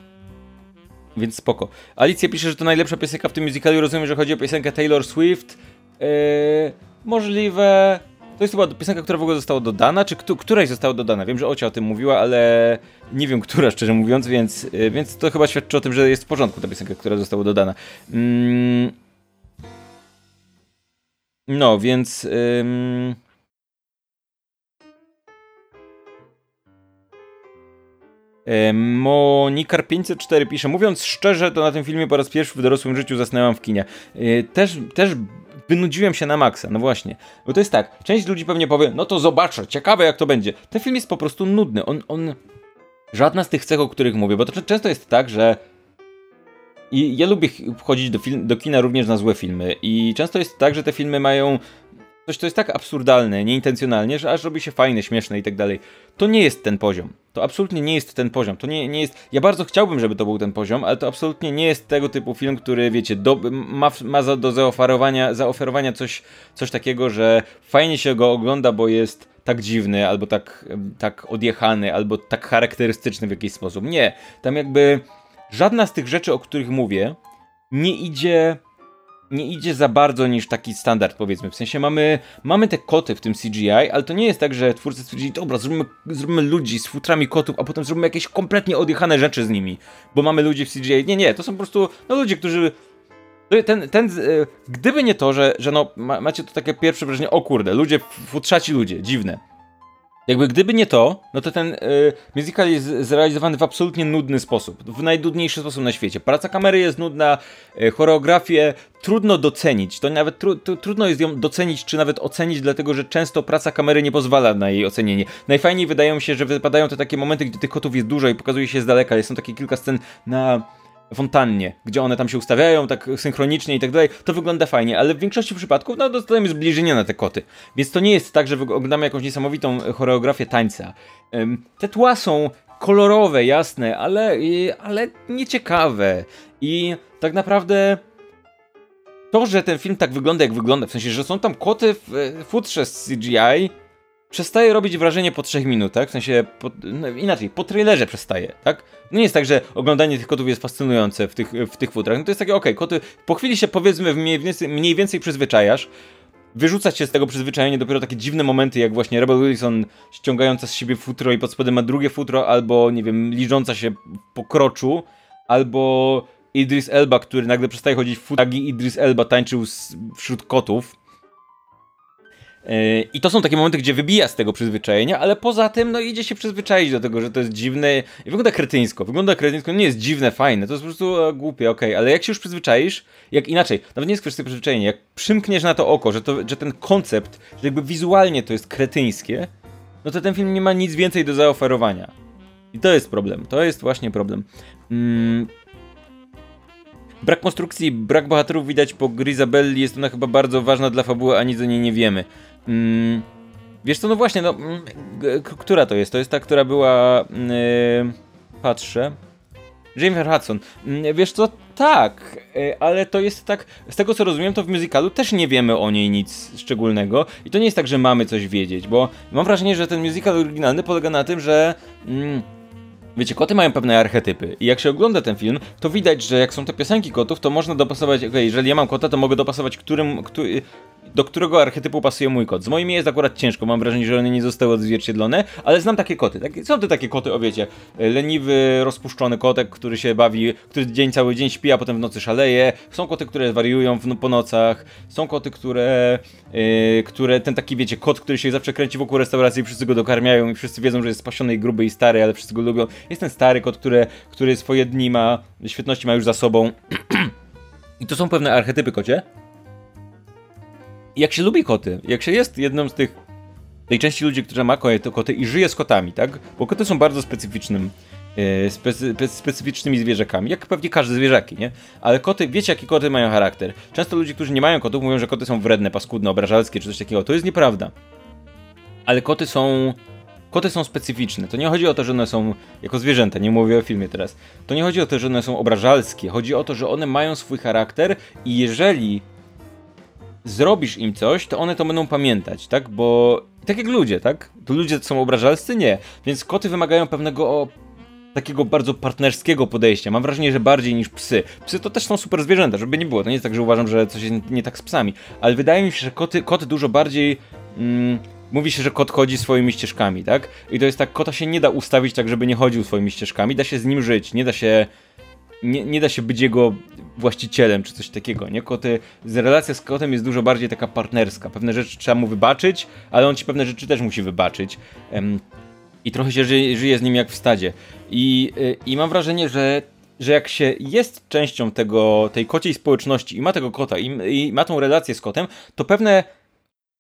S1: więc spoko. Alicja pisze, że to najlepsza piosenka w tym musicalu. Rozumiem, że chodzi o piosenkę Taylor Swift. Yy, możliwe. To jest chyba piosenka, która w ogóle została dodana, czy któ któraś została dodana. Wiem, że Ocia o tym mówiła, ale nie wiem, która szczerze mówiąc, więc, yy, więc to chyba świadczy o tym, że jest w porządku ta piosenka, która została dodana. Mm. No, więc. Monikar504 pisze, mówiąc szczerze, to na tym filmie po raz pierwszy w dorosłym życiu zasnęłam w kinie. E, też, też wynudziłem się na maksa, no właśnie. Bo to jest tak, część ludzi pewnie powie, no to zobaczę, ciekawe jak to będzie. Ten film jest po prostu nudny, on, on... Żadna z tych cech, o których mówię, bo to często jest tak, że i ja lubię chodzić do, film, do kina również na złe filmy. I często jest tak, że te filmy mają coś, to jest tak absurdalne, nieintencjonalnie, że aż robi się fajne, śmieszne i tak dalej. To nie jest ten poziom. To absolutnie nie jest ten poziom. To nie, nie jest. Ja bardzo chciałbym, żeby to był ten poziom, ale to absolutnie nie jest tego typu film, który, wiecie, do, ma, ma za, do zaoferowania, zaoferowania coś, coś takiego, że fajnie się go ogląda, bo jest tak dziwny, albo tak, tak odjechany, albo tak charakterystyczny w jakiś sposób. Nie. Tam jakby żadna z tych rzeczy, o których mówię, nie idzie nie idzie za bardzo niż taki standard, powiedzmy. W sensie mamy, mamy te koty w tym CGI, ale to nie jest tak, że twórcy stwierdzili, dobra, zróbmy, zróbmy ludzi z futrami kotów, a potem zróbmy jakieś kompletnie odjechane rzeczy z nimi, bo mamy ludzi w CGI. Nie, nie, to są po prostu no, ludzie, którzy ten, ten, e, gdyby nie to, że, że no, macie to takie pierwsze wrażenie, o kurde, ludzie, futrzaci ludzie, dziwne. Jakby gdyby nie to, no to ten y, musical jest zrealizowany w absolutnie nudny sposób. W najdudniejszy sposób na świecie. Praca kamery jest nudna, y, choreografię trudno docenić. To nawet tru, trudno jest ją docenić, czy nawet ocenić, dlatego że często praca kamery nie pozwala na jej ocenienie. Najfajniej wydają się, że wypadają te takie momenty, gdzie tych kotów jest dużo i pokazuje się z daleka. Są takie kilka scen na fontannie, gdzie one tam się ustawiają tak synchronicznie i tak dalej, to wygląda fajnie, ale w większości przypadków no dostajemy zbliżenie na te koty. Więc to nie jest tak, że oglądamy jakąś niesamowitą choreografię tańca. Te tła są kolorowe, jasne, ale, ale nieciekawe. I tak naprawdę to, że ten film tak wygląda jak wygląda, w sensie, że są tam koty w futrze z CGI, przestaje robić wrażenie po trzech minutach, w sensie, po, no inaczej, po trailerze przestaje, tak? No nie jest tak, że oglądanie tych kotów jest fascynujące w tych, w tych futrach, no to jest takie, okej, okay, koty, po chwili się powiedzmy mniej więcej, mniej więcej przyzwyczajasz, wyrzucać się z tego przyzwyczajenia dopiero takie dziwne momenty, jak właśnie Rebel Wilson ściągająca z siebie futro i pod spodem ma drugie futro, albo, nie wiem, liżąca się po kroczu, albo Idris Elba, który nagle przestaje chodzić w futragi, Idris Elba tańczył z, wśród kotów, I to są takie momenty, gdzie wybija z tego przyzwyczajenia, ale poza tym, no idzie się przyzwyczaić do tego, że to jest dziwne i wygląda kretyńsko. Wygląda kretyńsko, nie jest dziwne, fajne, to jest po prostu e, głupie, okej, okay. ale jak się już przyzwyczaisz, jak inaczej, nawet nie jest kwestia przyzwyczajenia, jak przymkniesz na to oko, że, to, że ten koncept, że jakby wizualnie to jest kretyńskie, no to ten film nie ma nic więcej do zaoferowania. I to jest problem, to jest właśnie problem. Mm, Brak konstrukcji, brak bohaterów widać po Grisabelli, jest ona chyba bardzo ważna dla fabuły, a nic o niej nie wiemy. Mm, wiesz co, no właśnie, no, mm, która to jest? To jest ta, która była, yy, patrzę, Jennifer Hudson. Mm, wiesz co, tak, yy, ale to jest tak, z tego co rozumiem, to w musicalu też nie wiemy o niej nic szczególnego i to nie jest tak, że mamy coś wiedzieć, bo mam wrażenie, że ten musical oryginalny polega na tym, że... Mm, Wiecie, koty mają pewne archetypy i jak się ogląda ten film, to widać, że jak są te piosenki kotów, to można dopasować, okej, okay, jeżeli ja mam kota, to mogę dopasować którym, który, do którego archetypu pasuje mój kot. Z moimi jest akurat ciężko, mam wrażenie, że one nie zostały odzwierciedlone, ale znam takie koty. Są to takie koty, o wiecie, leniwy, rozpuszczony kotek, który się bawi, który dzień cały dzień śpi, a potem w nocy szaleje. Są koty, które wariują w, po nocach. Są koty, które, yy, które, ten taki, wiecie, kot, który się zawsze kręci wokół restauracji i wszyscy go dokarmiają i wszyscy wiedzą, że jest spasiony i gruby i stary, ale wszyscy go lubią. Jest ten stary kot, który, który swoje dni ma, świetności ma już za sobą. I to są pewne archetypy kocie jak się lubi koty, jak się jest jedną z tych tej części ludzi, która ma koty i żyje z kotami, tak? Bo koty są bardzo specyficznym e, specy, specyficznymi zwierzakami, jak pewnie każde zwierzaki, nie? Ale koty, wiecie jakie koty mają charakter. Często ludzie, którzy nie mają kotów mówią, że koty są wredne, paskudne, obrażalskie czy coś takiego. To jest nieprawda. Ale koty są Koty są specyficzne. To nie chodzi o to, że one są jako zwierzęta, nie mówię o filmie teraz. To nie chodzi o to, że one są obrażalskie. Chodzi o to, że one mają swój charakter i jeżeli zrobisz im coś, to one to będą pamiętać, tak? Bo tak jak ludzie, tak? To ludzie są obrażalscy? Nie. Więc koty wymagają pewnego takiego bardzo partnerskiego podejścia. Mam wrażenie, że bardziej niż psy. Psy to też są super zwierzęta, żeby nie było. To nie jest tak, że uważam, że coś jest nie tak z psami. Ale wydaje mi się, że koty, koty dużo bardziej... Mm, mówi się, że kot chodzi swoimi ścieżkami, tak? I to jest tak, kota się nie da ustawić tak, żeby nie chodził swoimi ścieżkami. Da się z nim żyć, nie da się nie, nie da się być jego właścicielem czy coś takiego, nie? Koty, relacja z kotem jest dużo bardziej taka partnerska. Pewne rzeczy trzeba mu wybaczyć, ale on ci pewne rzeczy też musi wybaczyć. I trochę się żyje, żyje, z nim jak w stadzie. I, y, i mam wrażenie, że że jak się jest częścią tego, tej kociej społeczności i ma tego kota i, i ma tą relację z kotem, to pewne,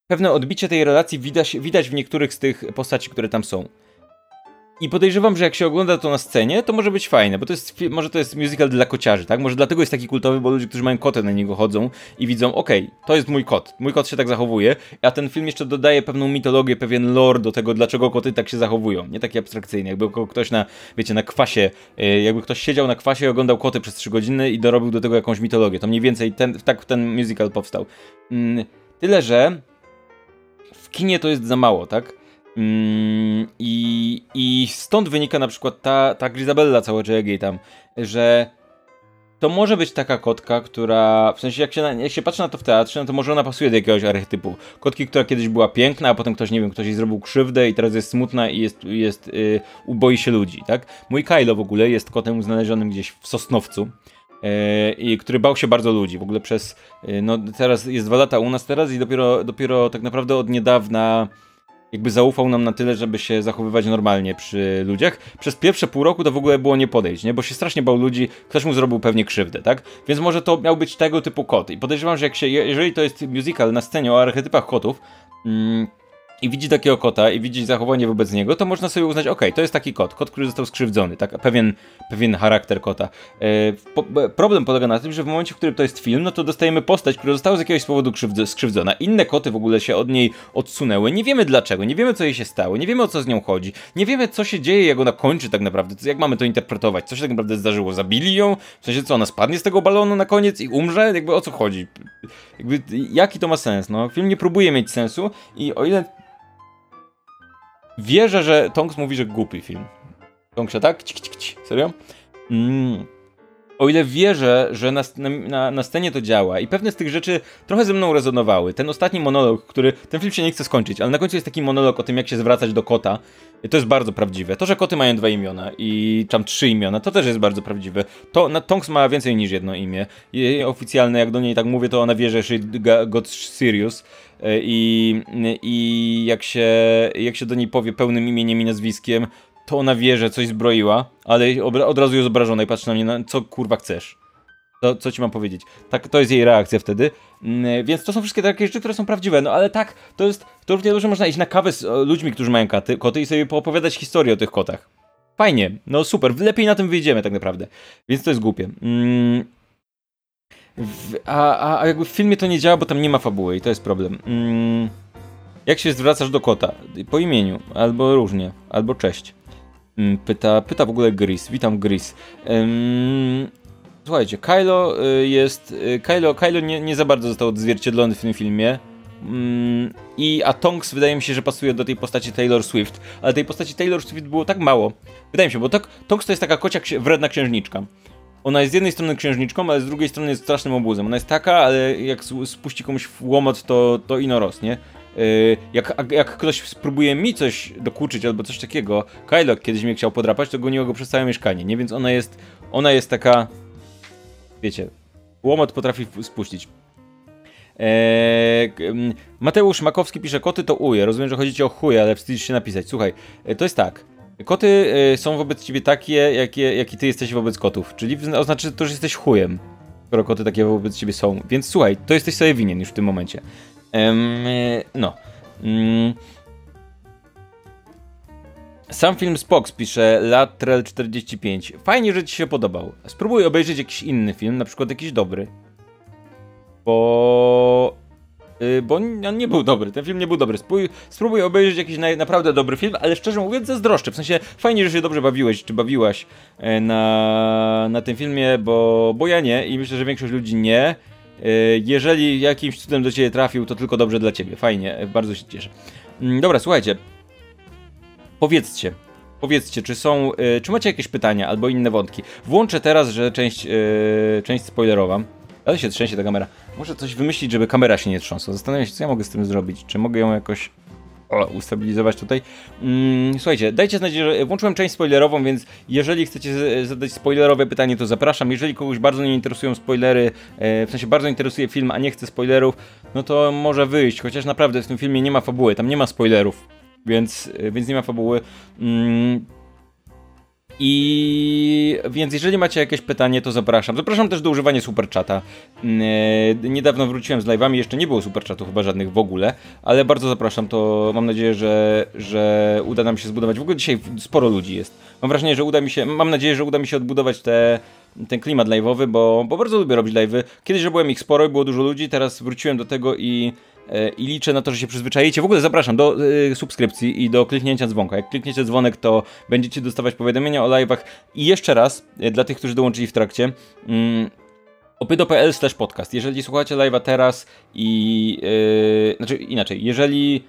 S1: pewne odbicie tej relacji widać, widać w niektórych z tych postaci, które tam są. I podejrzewam, że jak się ogląda to na scenie, to może być fajne, bo to jest, może to jest musical dla kociarzy, tak? Może dlatego jest taki kultowy, bo ludzie, którzy mają koty na niego chodzą i widzą, okej, okay, to jest mój kot, mój kot się tak zachowuje, a ten film jeszcze dodaje pewną mitologię, pewien lore do tego, dlaczego koty tak się zachowują, nie taki abstrakcyjny, jakby ktoś na, wiecie, na kwasie, e, jakby ktoś siedział na kwasie i oglądał koty przez 3 godziny i dorobił do tego jakąś mitologię, to mniej więcej ten, tak ten musical powstał. Mm, tyle, że w kinie to jest za mało, tak? Mm, i, I stąd wynika na przykład ta, ta Grisabella całego tam, że to może być taka kotka, która, w sensie jak się, na, jak się patrzy na to w teatrze, no to może ona pasuje do jakiegoś archetypu. Kotki, która kiedyś była piękna, a potem ktoś, nie wiem, ktoś jej zrobił krzywdę i teraz jest smutna i jest, jest yy, uboi się ludzi, tak? Mój Kylo w ogóle jest kotem znalezionym gdzieś w Sosnowcu. Yy, i który bał się bardzo ludzi. W ogóle przez, yy, no teraz jest dwa lata u nas teraz i dopiero, dopiero tak naprawdę od niedawna jakby zaufał nam na tyle, żeby się zachowywać normalnie przy ludziach. Przez pierwsze pół roku to w ogóle było nie podejść, nie? Bo się strasznie bał ludzi, ktoś mu zrobił pewnie krzywdę, tak? Więc może to miał być tego typu kot. I podejrzewam, że jak się, jeżeli to jest musical na scenie o archetypach kotów, mm, i widzi takiego kota i widzi zachowanie wobec niego, to można sobie uznać, ok, to jest taki kot, kot, który został skrzywdzony, tak, pewien, pewien charakter kota. E, problem polega na tym, że w momencie, w którym to jest film, no to dostajemy postać, która została z jakiegoś powodu skrzywdzona. Inne koty w ogóle się od niej odsunęły, nie wiemy dlaczego, nie wiemy co jej się stało, nie wiemy o co z nią chodzi, nie wiemy co się dzieje, jak ona kończy tak naprawdę, jak mamy to interpretować, co się tak naprawdę zdarzyło, zabili ją, w sensie co, ona spadnie z tego balonu na koniec i umrze, jakby o co chodzi, jakby jaki to ma sens, no, film nie próbuje mieć sensu i o ile Wierzę, że Tonks mówi, że głupi film. Tonksia, tak? Cik, cik, cik. Serio? Mm. O ile wierzę, że na, na, na, scenie to działa i pewne z tych rzeczy trochę ze mną rezonowały. Ten ostatni monolog, który. Ten film się nie chce skończyć, ale na końcu jest taki monolog o tym, jak się zwracać do kota. To jest bardzo prawdziwe. To, że koty mają dwa imiona i tam trzy imiona, to też jest bardzo prawdziwe. To na Tonks ma więcej niż jedno imię. Jej oficjalne, jak do niej tak mówię, to ona wie, że got serious. E, I, i jak, się, jak się do niej powie pełnym imieniem i nazwiskiem, to ona wie, że coś zbroiła, ale od razu jest obrażona i patrzy na mnie, no, co kurwa chcesz. To, co ci mam powiedzieć? Tak, to jest jej reakcja wtedy. Mm, więc to są wszystkie takie rzeczy, które są prawdziwe. No ale tak, to jest. To równie dobrze można iść na kawę z ludźmi, którzy mają katy, koty i sobie poopowiadać historię o tych kotach. Fajnie, no super, lepiej na tym wyjdziemy tak naprawdę. Więc to jest głupie. Mm, w, a, a, jakby w filmie to nie działa, bo tam nie ma fabuły i to jest problem. Mm, jak się zwracasz do kota? Po imieniu, albo różnie, albo cześć. Mm, pyta, pyta w ogóle Gris. Witam Gris. Słuchajcie, Kylo y, jest. Y, Kylo, Kylo nie, nie za bardzo został odzwierciedlony w tym filmie. Mm, I a Tonks wydaje mi się, że pasuje do tej postaci Taylor Swift, ale tej postaci Taylor Swift było tak mało. Wydaje mi się, bo Tonks to jest taka kocia wredna księżniczka. Ona jest z jednej strony księżniczką, ale z drugiej strony jest strasznym obuzem. Ona jest taka, ale jak spuści komuś w łomot, to, to ino rosnie. Yy, jak, jak ktoś spróbuje mi coś dokuczyć albo coś takiego, Kylo kiedyś mnie chciał podrapać, to goniło go przez całe mieszkanie, nie? Więc ona jest, ona jest taka, wiecie, łomot potrafi spuścić. Eee, Mateusz Makowski pisze, koty to uje. Rozumiem, że chodzi ci o chuje, ale wstydzisz się napisać. Słuchaj, e, to jest tak. Koty y, są wobec ciebie takie, jakie, jaki ty jesteś wobec kotów. Czyli oznacza to, że jesteś chujem, skoro koty takie wobec ciebie są. Więc słuchaj, to jesteś sobie winien już w tym momencie. No. Mm. Sam film Spox pisze Latrell45. Fajnie, że ci się podobał. Spróbuj obejrzeć jakiś inny film, na przykład jakiś dobry. Bo Y, bo on nie był dobry, ten film nie był dobry. Spróbuj, spróbuj obejrzeć jakiś na, naprawdę dobry film, ale szczerze mówiąc zazdroszczę. W sensie fajnie, że się dobrze bawiłeś, czy bawiłaś e, na, na tym filmie, bo, bo ja nie i myślę, że większość ludzi nie. E, jeżeli jakimś cudem do ciebie trafił, to tylko dobrze dla ciebie. Fajnie, bardzo się cieszę. Mm, dobra, słuchajcie. Powiedzcie, Powiedzcie, czy są, e, czy macie jakieś pytania albo inne wątki. Włączę teraz, że część, część spoilerowa. Ale się trzęsie ta kamera. Muszę coś wymyślić, żeby kamera się nie trząsła. Zastanawiam się, co ja mogę z tym zrobić. Czy mogę ją jakoś o, ustabilizować tutaj. Mm, słuchajcie, dajcie znać, że włączyłem część spoilerową, więc jeżeli chcecie zadać spoilerowe pytanie, to zapraszam. Jeżeli kogoś bardzo nie interesują spoilery, e, w sensie bardzo interesuje film, a nie chce spoilerów, no to może wyjść, chociaż naprawdę w tym filmie nie ma fabuły, tam nie ma spoilerów, więc, e, więc nie ma fabuły. Mm, i więc jeżeli macie jakieś pytanie, to zapraszam. Zapraszam też do używania superchata. E, niedawno wróciłem z live'ami, jeszcze nie było superchatów chyba żadnych w ogóle, ale bardzo zapraszam, to mam nadzieję, że, że uda nam się zbudować. W ogóle dzisiaj sporo ludzi jest. Mam wrażenie, że uda mi się, mam nadzieję, że uda mi się odbudować te, ten klimat live'owy, bo, bo bardzo lubię robić live'y. Kiedyś robiłem ich sporo i było dużo ludzi, teraz wróciłem do tego i i liczę na to, że się przyzwyczajicie. W ogóle zapraszam do y, subskrypcji i do kliknięcia dzwonka. Jak klikniecie dzwonek, to będziecie dostawać powiadomienia o live'ach. I jeszcze raz, y, dla tych, którzy dołączyli w trakcie, y, opydo.pl podcast. Jeżeli słuchacie live'a teraz i... Yy, znaczy inaczej, jeżeli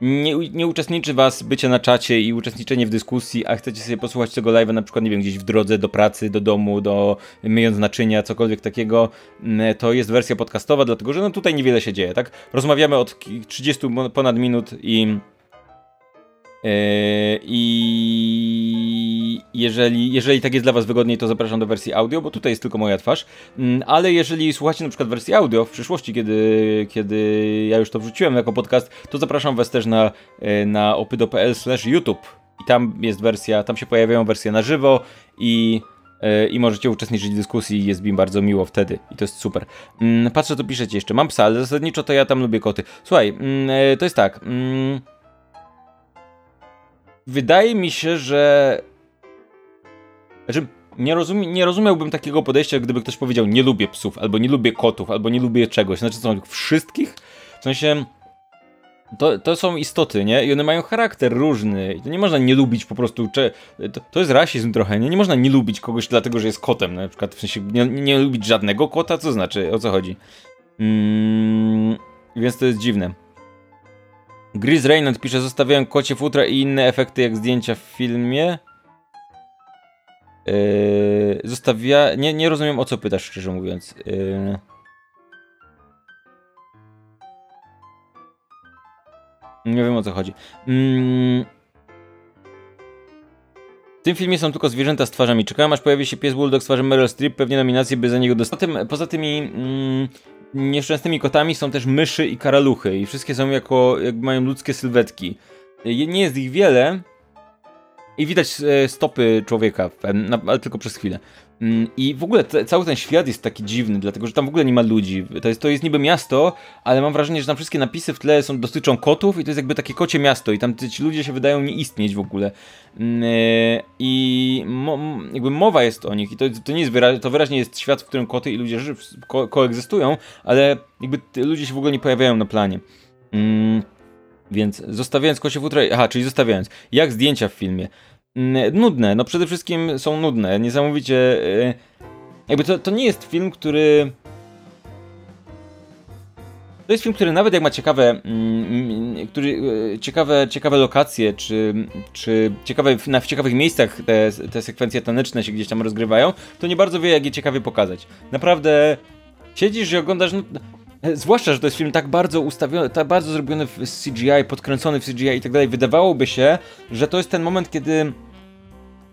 S1: nie, nie uczestniczy was bycie na czacie i uczestniczenie w dyskusji, a chcecie sobie posłuchać tego live'a na przykład, nie wiem, gdzieś w drodze do pracy, do domu, do myjąc naczynia, cokolwiek takiego, mm, to jest wersja podcastowa, dlatego że no tutaj niewiele się dzieje, tak? Rozmawiamy od 30 ponad minut i... Yy, I jeżeli, jeżeli tak jest dla Was wygodniej, to zapraszam do wersji audio, bo tutaj jest tylko moja twarz. Mm, ale jeżeli słuchacie na przykład wersji audio w przyszłości, kiedy, kiedy ja już to wrzuciłem jako podcast, to zapraszam Was też na, e, na opydo.pl YouTube. I tam jest wersja, tam się pojawiają wersje na żywo i e, i możecie uczestniczyć w dyskusji jest mi bardzo miło wtedy i to jest super. Mm, patrzę, to piszecie jeszcze. Mam psa, ale zasadniczo to ja tam lubię koty. Słuchaj, mm, e, to jest tak. Wydaje mi się, że znaczy, nie, rozumie, nie rozumiałbym takiego podejścia, gdyby ktoś powiedział nie lubię psów, albo nie lubię kotów, albo nie lubię czegoś. Znaczy, są wszystkich? W sensie, to, to są istoty, nie? I one mają charakter różny. I to nie można nie lubić po prostu. Cze... To, to jest rasizm trochę, nie? Nie można nie lubić kogoś dlatego, że jest kotem. Na przykład, w sensie, nie, nie lubić żadnego kota, co znaczy? O co chodzi? Mm, więc to jest dziwne. Gris Reynolds pisze, zostawiałem kocie futra i inne efekty jak zdjęcia w filmie. Yy. Nie, nie rozumiem o co pytasz, szczerze mówiąc. Yy... Nie wiem o co chodzi. Mm... W tym filmie są tylko zwierzęta z twarzami. Czekałem aż pojawi się pies Bulldog z twarzą Meryl Streep, pewnie nominacje by za niego dostał. Poza, tym, poza tymi mm, nieszczęsnymi kotami są też myszy i karaluchy i wszystkie są jako, jak mają ludzkie sylwetki. Nie jest ich wiele, i widać e, stopy człowieka, ale tylko przez chwilę. Mm, I w ogóle te, cały ten świat jest taki dziwny, dlatego że tam w ogóle nie ma ludzi. To jest, to jest niby miasto, ale mam wrażenie, że tam wszystkie napisy w tle są, dotyczą kotów i to jest jakby takie kocie miasto i tam ci ludzie się wydają nie istnieć w ogóle. Mm, e, I mo, jakby mowa jest o nich i to, to nie jest wyraźnie, to wyraźnie jest świat, w którym koty i ludzie ko koegzystują, ale jakby ludzie się w ogóle nie pojawiają na planie. Mm, więc zostawiając kocie futra, aha, czyli zostawiając, jak zdjęcia w filmie. Nudne, no przede wszystkim są nudne, niesamowicie. E, jakby to, to nie jest film, który. To jest film, który nawet jak ma ciekawe, mm, który, e, ciekawe, ciekawe lokacje, czy, czy ciekawe, na, w ciekawych miejscach te, te sekwencje taneczne się gdzieś tam rozgrywają, to nie bardzo wie, jak je ciekawie pokazać. Naprawdę siedzisz i oglądasz. No, Zwłaszcza, że to jest film tak bardzo ustawiony, tak bardzo zrobiony w CGI, podkręcony w CGI i tak dalej. Wydawałoby się, że to jest ten moment, kiedy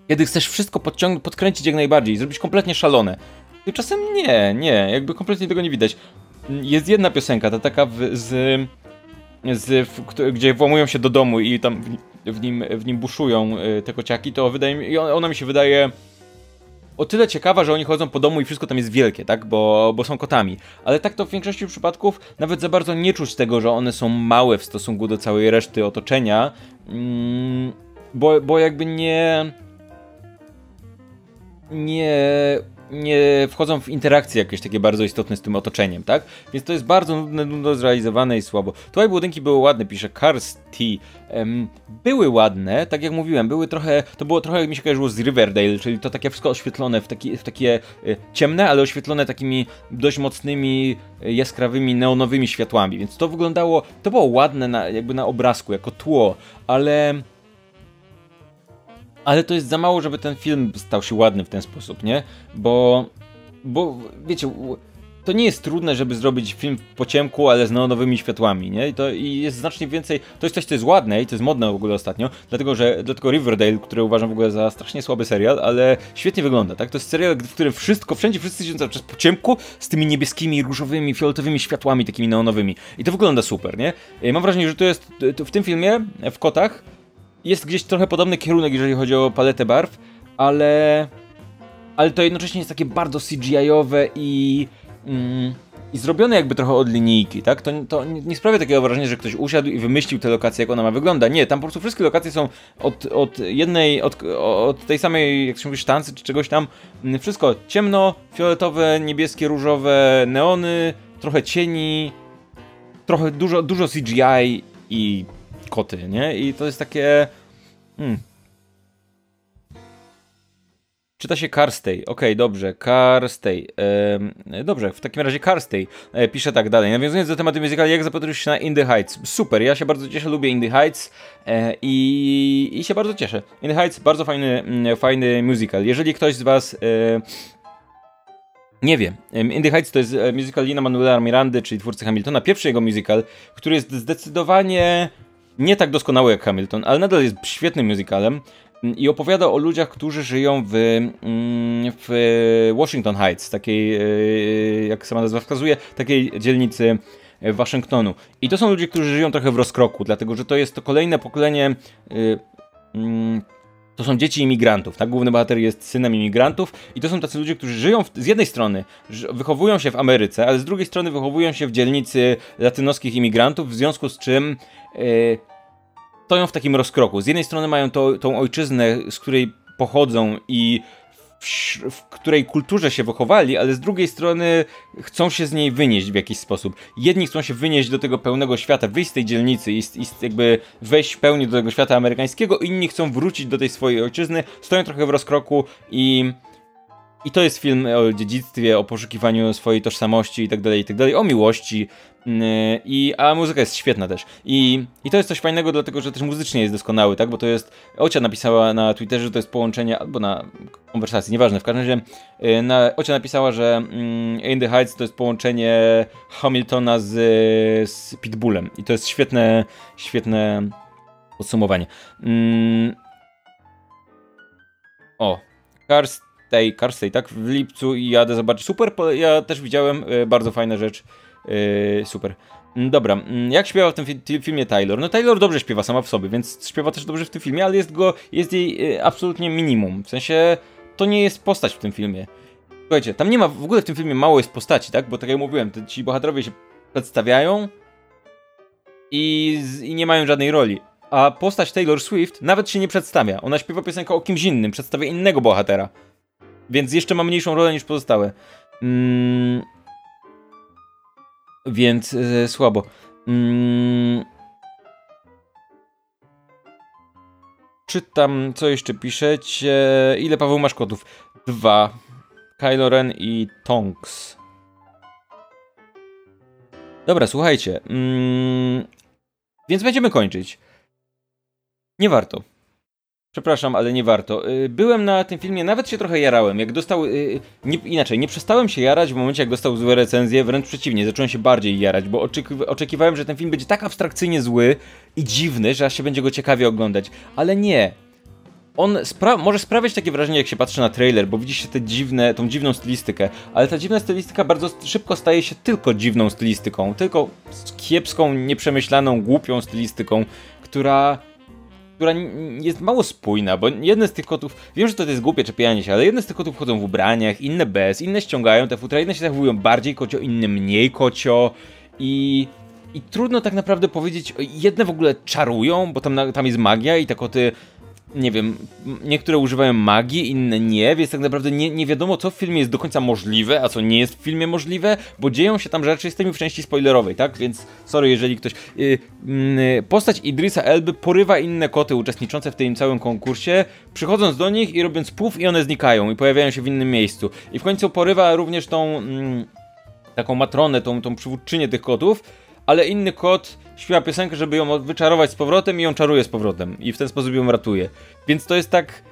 S1: kiedy chcesz wszystko podciągnąć, podkręcić jak najbardziej, zrobić kompletnie szalone. Tymczasem nie, nie, jakby kompletnie tego nie widać. Jest jedna piosenka, ta taka w, z, z w, gdzie włamują się do domu i tam w, w, nim, w nim buszują y, te kociaki, to wydaje mi, ona mi się wydaje o tyle ciekawa, że oni chodzą po domu i wszystko tam jest wielkie, tak? Bo, bo są kotami. Ale tak to w większości przypadków nawet za bardzo nie czuć tego, że one są małe w stosunku do całej reszty otoczenia. Mm, bo, bo jakby nie. Nie nie wchodzą w interakcje jakieś takie bardzo istotne z tym otoczeniem, tak? Więc to jest bardzo nudne, nudno zrealizowane i słabo. Tutaj budynki były ładne, pisze Cars T. Um, były ładne, tak jak mówiłem, były trochę, to było trochę jak mi się kojarzyło z Riverdale, czyli to takie wszystko oświetlone w, taki, w takie y, ciemne, ale oświetlone takimi dość mocnymi, y, jaskrawymi, neonowymi światłami, więc to wyglądało, to było ładne na, jakby na obrazku, jako tło, ale ale to jest za mało, żeby ten film stał się ładny w ten sposób, nie? Bo, bo wiecie, to nie jest trudne, żeby zrobić film po ciemku, ale z neonowymi światłami, nie? I to i jest znacznie więcej. To jest coś, co jest ładne i to jest modne w ogóle ostatnio, dlatego że dlatego Riverdale, który uważam w ogóle za strasznie słaby serial, ale świetnie wygląda, tak? To jest serial, w którym wszystko, wszędzie wszyscy się cały czas po ciemku z tymi niebieskimi, różowymi, fioletowymi światłami takimi neonowymi. I to wygląda super, nie? I mam wrażenie, że to jest to w tym filmie, w Kotach, jest gdzieś trochę podobny kierunek, jeżeli chodzi o paletę barw, ale. Ale to jednocześnie jest takie bardzo CGI-owe i. Mm, i zrobione jakby trochę od linijki, tak? To, to nie sprawia takiego wrażenia, że ktoś usiadł i wymyślił tę lokację, jak ona ma wygląda. Nie, tam po prostu wszystkie lokacje są od, od jednej, od, od tej samej, jak się mówi, sztancy czy czegoś tam. Wszystko ciemno, fioletowe, niebieskie, różowe, neony, trochę cieni, trochę dużo, dużo CGI i koty, nie? I to jest takie... Hmm. Czyta się Carstay. Okej, okay, dobrze. Carstay. Eee, dobrze, w takim razie Carstay e, pisze tak dalej. Nawiązując do tematu musicali, jak zapatrujesz się na In the Heights? Super, ja się bardzo cieszę, lubię In the Heights e, i, i się bardzo cieszę. In the Heights, bardzo fajny, mm, fajny musical. Jeżeli ktoś z was... E, nie wiem. In the Heights to jest e, musical Lina Manuela Mirandy, czyli twórcy Hamiltona. Pierwszy jego musical, który jest zdecydowanie nie tak doskonały jak Hamilton, ale nadal jest świetnym musicalem. i opowiada o ludziach, którzy żyją w, mm, w Washington Heights, takiej, e, jak sama nazwa wskazuje, takiej dzielnicy Waszyngtonu. I to są ludzie, którzy żyją trochę w rozkroku, dlatego że to jest to kolejne pokolenie. To są dzieci imigrantów, tak? Główny bohater jest synem imigrantów i to są tacy ludzie, którzy żyją w, z jednej strony, wychowują się w Ameryce, ale z drugiej strony wychowują się w dzielnicy latynoskich imigrantów, w związku z czym yy, stoją w takim rozkroku. Z jednej strony mają to, tą ojczyznę, z której pochodzą i w, w, której kulturze się wychowali, ale z drugiej strony chcą się z niej wynieść w jakiś sposób. Jedni chcą się wynieść do tego pełnego świata, wyjść z tej dzielnicy i, i jakby wejść w pełni do tego świata amerykańskiego, inni chcą wrócić do tej swojej ojczyzny, stoją trochę w rozkroku i i to jest film o dziedzictwie, o poszukiwaniu swojej tożsamości i tak dalej, i tak dalej, o miłości. Mm, I, a muzyka jest świetna też. I, I to jest coś fajnego, dlatego że też muzycznie jest doskonały, tak? Bo to jest. Ocia napisała na Twitterze, że to jest połączenie, albo na konwersacji, nieważne. W każdym razie y, na, Ocia napisała, że mm, In the Heights to jest połączenie Hamiltona z, z Pitbullem. I to jest świetne, świetne podsumowanie. Mm. O, Karst tej Carstay, tak? W lipcu i jadę zobaczyć. Super, ja też widziałem, e, bardzo fajna rzecz. E, super. Mm, dobra, mm, jak śpiewa w tym filmie Taylor? No Taylor dobrze śpiewa sama w sobie, więc śpiewa też dobrze w tym filmie, ale jest go, jest jej e, absolutnie minimum. W sensie, to nie jest postać w tym filmie. Słuchajcie, tam nie ma, w ogóle w tym filmie mało jest postaci, tak? Bo tak jak mówiłem, ci bohaterowie się przedstawiają i, i nie mają żadnej roli. A postać Taylor Swift nawet się nie przedstawia. Ona śpiewa piosenkę o kimś innym, przedstawia innego bohatera. Więc jeszcze ma mniejszą rolę niż pozostałe. Mm, więc e, słabo. Mm, czytam, co jeszcze piszecie. Ile Paweł masz kotów? Dwa. Kylo Ren i Tonks. Dobra, słuchajcie. Mm, więc będziemy kończyć. Nie warto. Przepraszam, ale nie warto. Y, byłem na tym filmie, nawet się trochę jarałem. Jak dostał. Y, nie, inaczej, nie przestałem się jarać w momencie, jak dostał złe recenzje, wręcz przeciwnie, zacząłem się bardziej jarać, bo oczekiwałem, że ten film będzie tak abstrakcyjnie zły i dziwny, że aż się będzie go ciekawie oglądać. Ale nie. On spra może sprawiać takie wrażenie, jak się patrzy na trailer, bo widzicie tę dziwne, tą dziwną stylistykę, ale ta dziwna stylistyka bardzo szybko staje się tylko dziwną stylistyką, tylko kiepską, nieprzemyślaną, głupią stylistyką, która która jest mało spójna, bo jedne z tych kotów, wiem, że to jest głupie czepianie się, ale jedne z tych kotów chodzą w ubraniach, inne bez, inne ściągają te futra, inne się zachowują bardziej kocio, inne mniej kocio i... I trudno tak naprawdę powiedzieć, jedne w ogóle czarują, bo tam, tam jest magia i te koty nie wiem, niektóre używają magii, inne nie, więc tak naprawdę nie, nie wiadomo, co w filmie jest do końca możliwe, a co nie jest w filmie możliwe, bo dzieją się tam rzeczy, jesteśmy w części spoilerowej, tak? Więc sorry, jeżeli ktoś... Yy, yy, postać Idrisa Elby porywa inne koty uczestniczące w tym całym konkursie, przychodząc do nich i robiąc puf i one znikają i pojawiają się w innym miejscu. I w końcu porywa również tą... Yy, taką matronę, tą, tą przywódczynię tych kotów, ale inny kot śpiewa piosenkę, żeby ją wyczarować z powrotem i ją czaruje z powrotem. I w ten sposób ją ratuje. Więc to jest tak...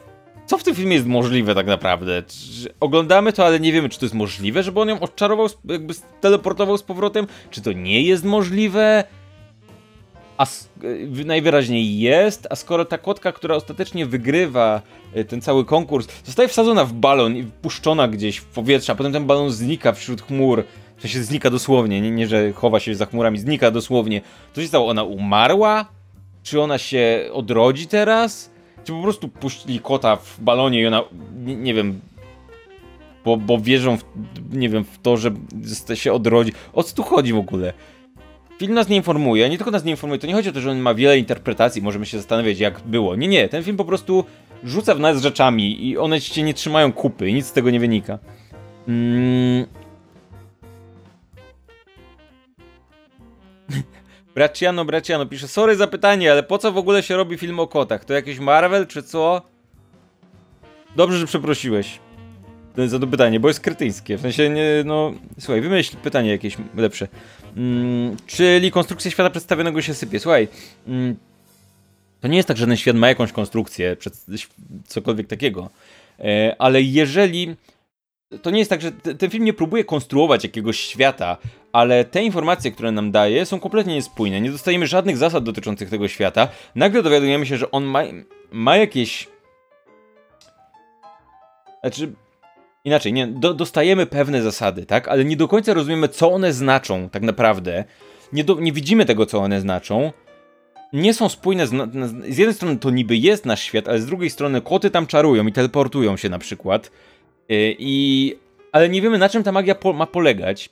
S1: Co w tym filmie jest możliwe tak naprawdę? Oglądamy to, ale nie wiemy, czy to jest możliwe, żeby on ją odczarował, jakby teleportował z powrotem? Czy to nie jest możliwe? A najwyraźniej jest, a skoro ta kotka, która ostatecznie wygrywa e, ten cały konkurs, zostaje wsadzona w balon i puszczona gdzieś w powietrze, a potem ten balon znika wśród chmur, w sensie znika dosłownie, nie, nie że chowa się za chmurami, znika dosłownie. Co się stało? Ona umarła? Czy ona się odrodzi teraz? Czy po prostu puścili kota w balonie i ona, nie, nie wiem, bo, bo wierzą, w, nie wiem, w to, że się odrodzi. O co tu chodzi w ogóle? Film nas nie informuje, nie tylko nas nie informuje, to nie chodzi o to, że on ma wiele interpretacji, możemy się zastanawiać jak było. Nie, nie, ten film po prostu rzuca w nas rzeczami i one cię nie trzymają kupy, nic z tego nie wynika. Mm, Braciano, Braciano pisze, sorry za pytanie, ale po co w ogóle się robi film o kotach? To jakiś Marvel, czy co? Dobrze, że przeprosiłeś za to pytanie, bo jest kretyńskie. W sensie, nie, no, słuchaj, wymyśl pytanie jakieś lepsze. Mm, czyli konstrukcja świata przedstawionego się sypie? Słuchaj, mm, to nie jest tak, że ten świat ma jakąś konstrukcję, cokolwiek takiego. E, ale jeżeli to nie jest tak, że ten film nie próbuje konstruować jakiegoś świata, ale te informacje, które nam daje, są kompletnie niespójne. Nie dostajemy żadnych zasad dotyczących tego świata. Nagle dowiadujemy się, że on ma, ma jakieś Znaczy, inaczej, nie, do, dostajemy pewne zasady, tak? Ale nie do końca rozumiemy, co one znaczą tak naprawdę. Nie, do, nie widzimy tego, co one znaczą. Nie są spójne. Z, z jednej strony to niby jest nasz świat, ale z drugiej strony koty tam czarują i teleportują się na przykład. Yy, I ale nie wiemy na czym ta magia po ma polegać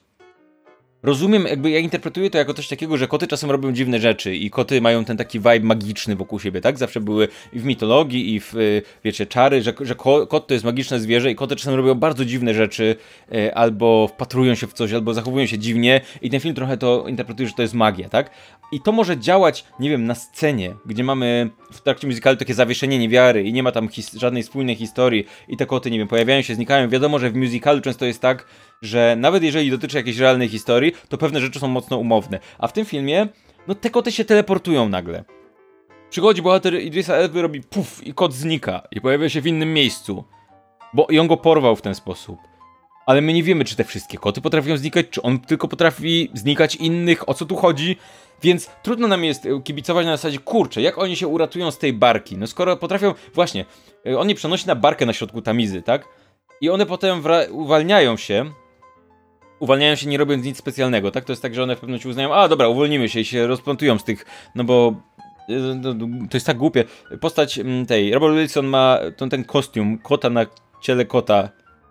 S1: rozumiem, jakby ja interpretuję to jako coś takiego, że koty czasem robią dziwne rzeczy i koty mają ten taki vibe magiczny wokół siebie, tak? Zawsze były i w mitologii, i w, y, wiecie, czary, że, że kot to jest magiczne zwierzę i koty czasem robią bardzo dziwne rzeczy, y, albo wpatrują się w coś, albo zachowują się dziwnie i ten film trochę to interpretuje, że to jest magia, tak? I to może działać, nie wiem, na scenie, gdzie mamy w trakcie muzykalu takie zawieszenie niewiary i nie ma tam żadnej spójnej historii i te koty, nie wiem, pojawiają się, znikają. Wiadomo, że w musicalu często jest tak, że nawet jeżeli dotyczy jakiejś realnej historii, to pewne rzeczy są mocno umowne. A w tym filmie, no te koty się teleportują nagle. Przychodzi bohater Idrisa Elby, robi puf i kot znika i pojawia się w innym miejscu. Bo i on go porwał w ten sposób. Ale my nie wiemy, czy te wszystkie koty potrafią znikać, czy on tylko potrafi znikać innych, o co tu chodzi. Więc trudno nam jest kibicować na zasadzie, kurczę, jak oni się uratują z tej barki? No skoro potrafią, właśnie, on je przenosi na barkę na środku tamizy, tak? I one potem uwalniają się, uwalniają się nie robiąc nic specjalnego, tak? To jest tak, że one w pewnym momencie uznają, a dobra, uwolnimy się i się rozplątują z tych, no bo e, no, to jest tak głupie. Postać mm, tej, Robert Wilson ma ten, ten kostium kota na ciele kota,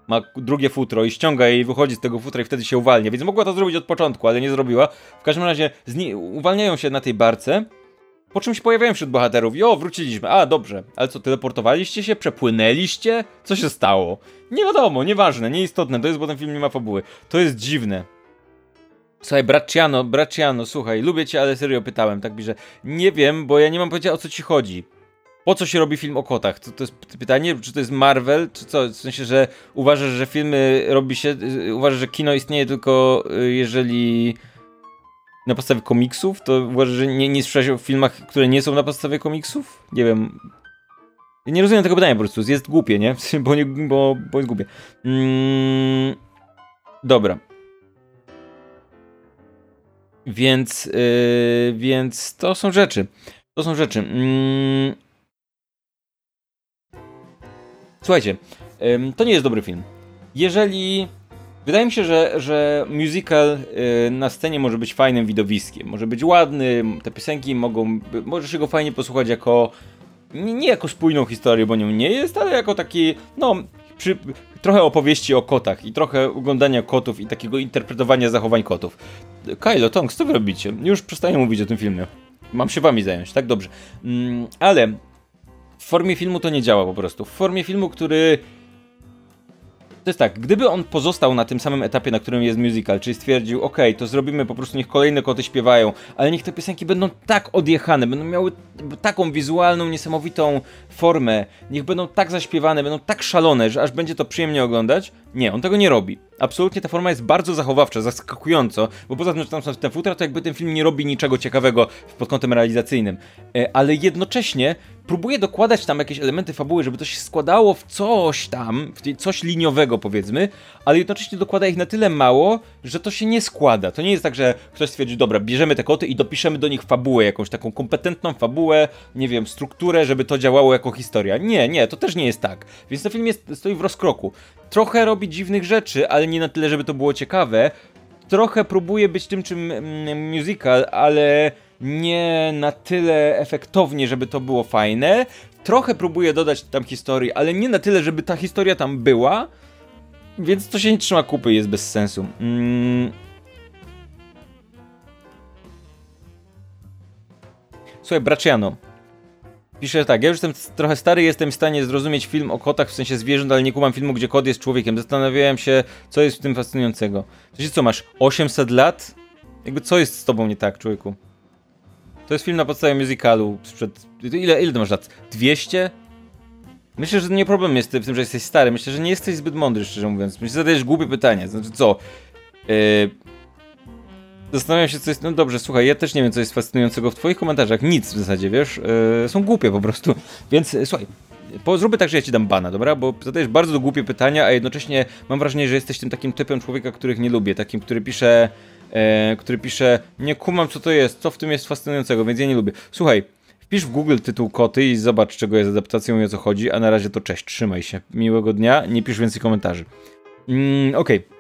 S1: ma drugie futro i ściąga je i wychodzi z tego futra i wtedy się uwalnia, więc mogła to zrobić od początku, ale nie zrobiła. W każdym razie uwalniają się na tej barce, po czym się pojawiają wśród bohaterów i o, wróciliśmy. A, dobrze. Ale co, teleportowaliście się? Przepłynęliście? Co się stało? Nie wiadomo, nieważne, nieistotne. To jest, bo ten film nie ma fabuły. To jest dziwne. Słuchaj, Bracciano, Bracciano, słuchaj, lubię cię, ale serio pytałem, tak że nie wiem, bo ja nie mam pojęcia o co ci chodzi. Po co się robi film o kotach? To, to jest pytanie, czy to jest Marvel, czy co? W sensie, że uważasz, że filmy robi się, uważasz, że kino istnieje tylko y, jeżeli na podstawie komiksów, to uważasz, że nie, nie słyszałeś o filmach, które nie są na podstawie komiksów? Nie wiem. Nie rozumiem tego pytania po prostu. Jest głupie, nie? Bo, nie, bo, bo jest głupie. Mm, dobra. Więc, yy, więc to są rzeczy. To są rzeczy. Mm. Słuchajcie, yy, to nie jest dobry film. Jeżeli Wydaje mi się, że, że musical y, na scenie może być fajnym widowiskiem. Może być ładny, te piosenki mogą. Możesz go fajnie posłuchać jako. Nie, jako spójną historię, bo nią nie jest, ale jako taki. No, przy, trochę opowieści o kotach i trochę oglądania kotów i takiego interpretowania zachowań kotów. Kylo, Tonks, co wy robicie? Już przestaję mówić o tym filmie. Mam się wami zająć, tak? Dobrze. Mm, ale w formie filmu to nie działa po prostu. W formie filmu, który to jest tak, gdyby on pozostał na tym samym etapie, na którym jest musical, czyli stwierdził, ok, to zrobimy po prostu, niech kolejne koty śpiewają, ale niech te piosenki będą tak odjechane, będą miały taką wizualną, niesamowitą formę, niech będą tak zaśpiewane, będą tak szalone, że aż będzie to przyjemnie oglądać. Nie, on tego nie robi. Absolutnie ta forma jest bardzo zachowawcza, zaskakująco, bo poza tym, że tam są te futra, to jakby ten film nie robi niczego ciekawego pod kątem realizacyjnym. E, ale jednocześnie próbuje dokładać tam jakieś elementy fabuły, żeby to się składało w coś tam, w coś liniowego powiedzmy, ale jednocześnie dokłada ich na tyle mało, że to się nie składa. To nie jest tak, że ktoś stwierdzi, dobra, bierzemy te koty i dopiszemy do nich fabułę, jakąś taką kompetentną fabułę, nie wiem, strukturę, żeby to działało jako historia. Nie, nie, to też nie jest tak. Więc ten film jest, stoi w rozkroku. Trochę robi dziwnych rzeczy, ale nie na tyle, żeby to było ciekawe. Trochę próbuje być tym, czym mm, musical, ale nie na tyle efektownie, żeby to było fajne. Trochę próbuje dodać tam historii, ale nie na tyle, żeby ta historia tam była. Więc to się nie trzyma kupy, jest bez sensu. Mm. Słuchaj, Braciano. Pisze tak, ja już jestem trochę stary, jestem w stanie zrozumieć film o kotach w sensie zwierząt, ale nie kumam filmu, gdzie kot jest człowiekiem. Zastanawiałem się, co jest w tym fascynującego. To co, masz 800 lat? Jakby co jest z tobą nie tak, człowieku? To jest film na podstawie musicalu sprzed... Ile, ile masz lat? 200? Myślę, że nie problem jest w tym, że jesteś stary. Myślę, że nie jesteś zbyt mądry, szczerze mówiąc. Myślę, że zadajesz głupie pytanie. Znaczy co? Yy... Zastanawiam się, co jest... No dobrze, słuchaj, ja też nie wiem, co jest fascynującego w twoich komentarzach. Nic w zasadzie, wiesz? Yy... Są głupie po prostu. Więc yy, słuchaj, po, zróbmy tak, że ja ci dam bana, dobra? Bo zadajesz bardzo głupie pytania, a jednocześnie mam wrażenie, że jesteś tym takim typem człowieka, których nie lubię. Takim, który pisze e, który pisze, nie kumam co to jest, co w tym jest fascynującego, więc ja nie lubię. Słuchaj, Wpisz w Google tytuł Koty i zobacz, czego jest adaptacją i o co chodzi, a na razie to cześć, trzymaj się. Miłego dnia, nie pisz więcej komentarzy. Mm, Okej. Okay.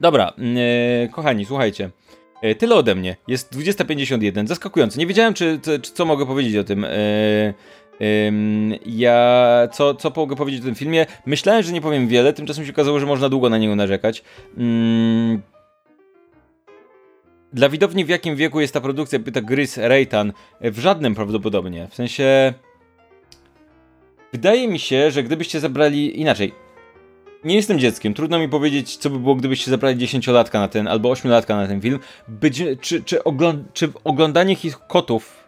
S1: Dobra, yy, kochani, słuchajcie. Yy, tyle ode mnie. Jest 20.51. Zaskakujące. Nie wiedziałem, czy, czy, czy co mogę powiedzieć o tym. Yy, ja co, co mogę powiedzieć o tym filmie? Myślałem, że nie powiem wiele, tymczasem się okazało, że można długo na niego narzekać. Dla widowni w jakim wieku jest ta produkcja, pyta Gris Reitan. W żadnym prawdopodobnie. W sensie... Wydaje mi się, że gdybyście zabrali... Inaczej. Nie jestem dzieckiem, trudno mi powiedzieć, co by było, gdybyście zabrali 10-latka na ten, albo 8-latka na ten film. Być, czy, czy, ogląd czy oglądanie ich kotów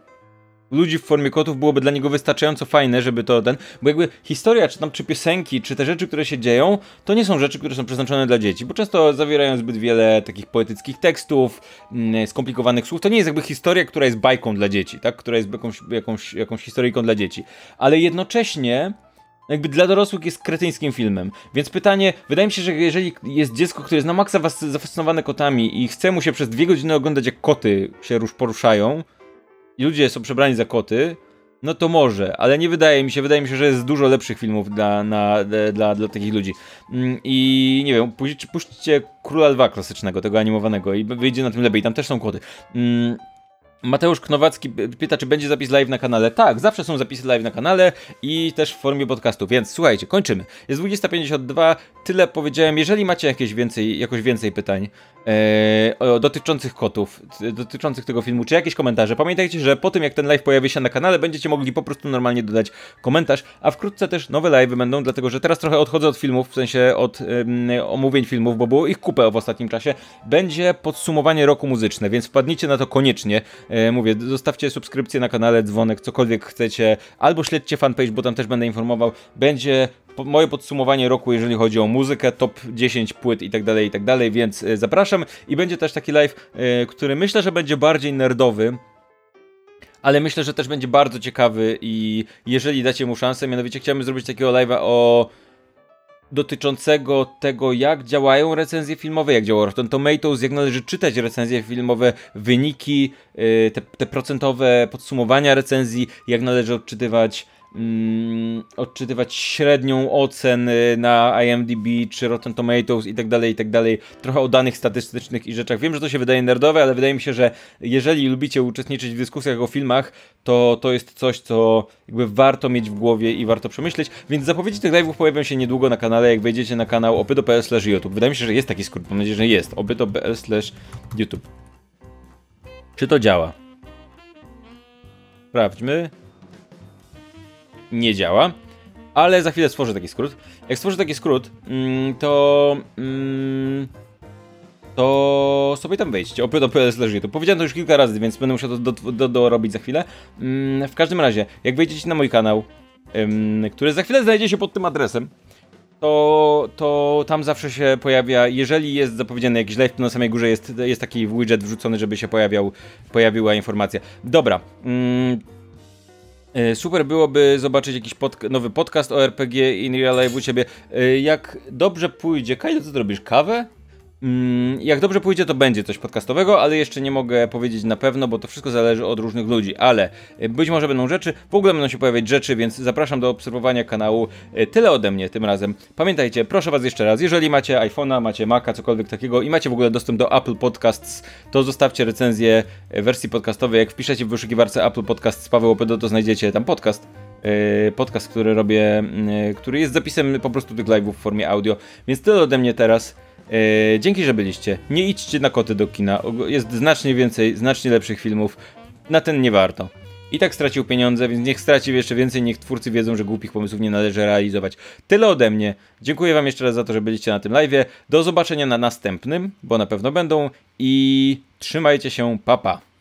S1: ludzi w formie kotów byłoby dla niego wystarczająco fajne, żeby to ten, bo jakby historia, czy tam, czy piosenki, czy te rzeczy, które się dzieją, to nie są rzeczy, które są przeznaczone dla dzieci, bo często zawierają zbyt wiele takich poetyckich tekstów, mm, skomplikowanych słów, to nie jest jakby historia, która jest bajką dla dzieci, tak, która jest jakąś, jakąś, jakąś historyjką dla dzieci, ale jednocześnie jakby dla dorosłych jest kretyńskim filmem. Więc pytanie, wydaje mi się, że jeżeli jest dziecko, które jest na maksa zafascynowane kotami i chce mu się przez dwie godziny oglądać, jak koty się poruszają, i ludzie są przebrani za koty, no to może, ale nie wydaje mi się, wydaje mi się, że jest dużo lepszych filmów dla, na, dla, dla takich ludzi. Mm, I nie wiem, puśćcie, puśćcie Króla Lwa klasycznego, tego animowanego i wyjdzie na tym lepiej, tam też są koty. Mateusz Knowacki pyta, czy będzie zapis live na kanale. Tak, zawsze są zapisy live na kanale i też w formie podcastu, więc słuchajcie, kończymy. Jest 20.52, tyle powiedziałem. Jeżeli macie jakieś więcej, jakoś więcej pytań e, dotyczących kotów, dotyczących tego filmu, czy jakieś komentarze, pamiętajcie, że po tym jak ten live pojawi się na kanale, będziecie mogli po prostu normalnie dodać komentarz, a wkrótce też nowe live będą, dlatego że teraz trochę odchodzę od filmów, w sensie od omówień filmów, bo było ich kupę w ostatnim czasie. Będzie podsumowanie roku muzyczne, więc wpadnijcie na to koniecznie mówię, zostawcie subskrypcję na kanale, dzwonek, cokolwiek chcecie, albo śledźcie fanpage, bo tam też będę informował. Będzie moje podsumowanie roku, jeżeli chodzi o muzykę, top 10 płyt i tak dalej, i tak dalej, więc e, zapraszam. I będzie też taki live, e, który myślę, że będzie bardziej nerdowy, ale myślę, że też będzie bardzo ciekawy i jeżeli dacie mu szansę, mianowicie chciałbym zrobić takiego live'a o dotyczącego tego, jak działają recenzje filmowe, jak działa Rotten Tomatoes, jak należy czytać recenzje filmowe, wyniki, y, te, te procentowe podsumowania recenzji, jak należy odczytywać mm, odczytywać średnią ocen na IMDb czy Rotten Tomatoes i tak dalej, i tak dalej. Trochę o danych statystycznych i rzeczach. Wiem, że to się wydaje nerdowe, ale wydaje mi się, że jeżeli lubicie uczestniczyć w dyskusjach o filmach, to to jest coś, co jakby warto mieć w głowie i warto przemyśleć. Więc zapowiedzi tych live'ów pojawią się niedługo na kanale, jak wejdziecie na kanał opyto.pl YouTube. Wydaje mi się, że jest taki skrót, mam nadzieję, że jest. opyto.pl YouTube. Czy to działa? Sprawdźmy nie działa. Ale za chwilę stworzę taki skrót. Jak stworzę taki skrót, mm, to... Mm, to sobie tam wejdźcie, op.pl to Powiedziałem to już kilka razy, więc będę musiał to dorobić do, za chwilę. Mm, w każdym razie, jak wejdziecie na mój kanał, który za chwilę znajdzie się pod tym adresem, to, to tam zawsze się pojawia, jeżeli jest zapowiedziany jakiś live, to na samej górze jest, jest taki widget wrzucony, żeby się pojawiał, pojawiła informacja. Dobra, super byłoby zobaczyć jakiś nowy podcast o RPG in real life u ciebie. E, jak dobrze pójdzie, Kajdo, co zrobisz? Kawę? Mm, jak dobrze pójdzie, to będzie coś podcastowego, ale jeszcze nie mogę powiedzieć na pewno, bo to wszystko zależy od różnych ludzi. Ale e, być może będą rzeczy, w ogóle będą się pojawiać rzeczy, więc zapraszam do obserwowania kanału. E, tyle ode mnie tym razem. Pamiętajcie, proszę Was jeszcze raz, jeżeli macie iPhone'a, macie Maca, cokolwiek takiego i macie w ogóle dostęp do Apple Podcasts, to zostawcie recenzję e, wersji podcastowej. Jak wpiszecie w wyszukiwarce Apple Podcast z Paweł Opedo, to znajdziecie tam podcast podcast, który robię, który jest zapisem po prostu tych live'ów w formie audio. Więc tyle ode mnie teraz. E, dzięki, że byliście. Nie idźcie na koty do kina. Jest znacznie więcej, znacznie lepszych filmów. Na ten nie warto. I tak stracił pieniądze, więc niech straci jeszcze więcej, niech twórcy wiedzą, że głupich pomysłów nie należy realizować. Tyle ode mnie. Dziękuję wam jeszcze raz za to, że byliście na tym live. Do zobaczenia na następnym, bo na pewno będą. I trzymajcie się, papa. Pa.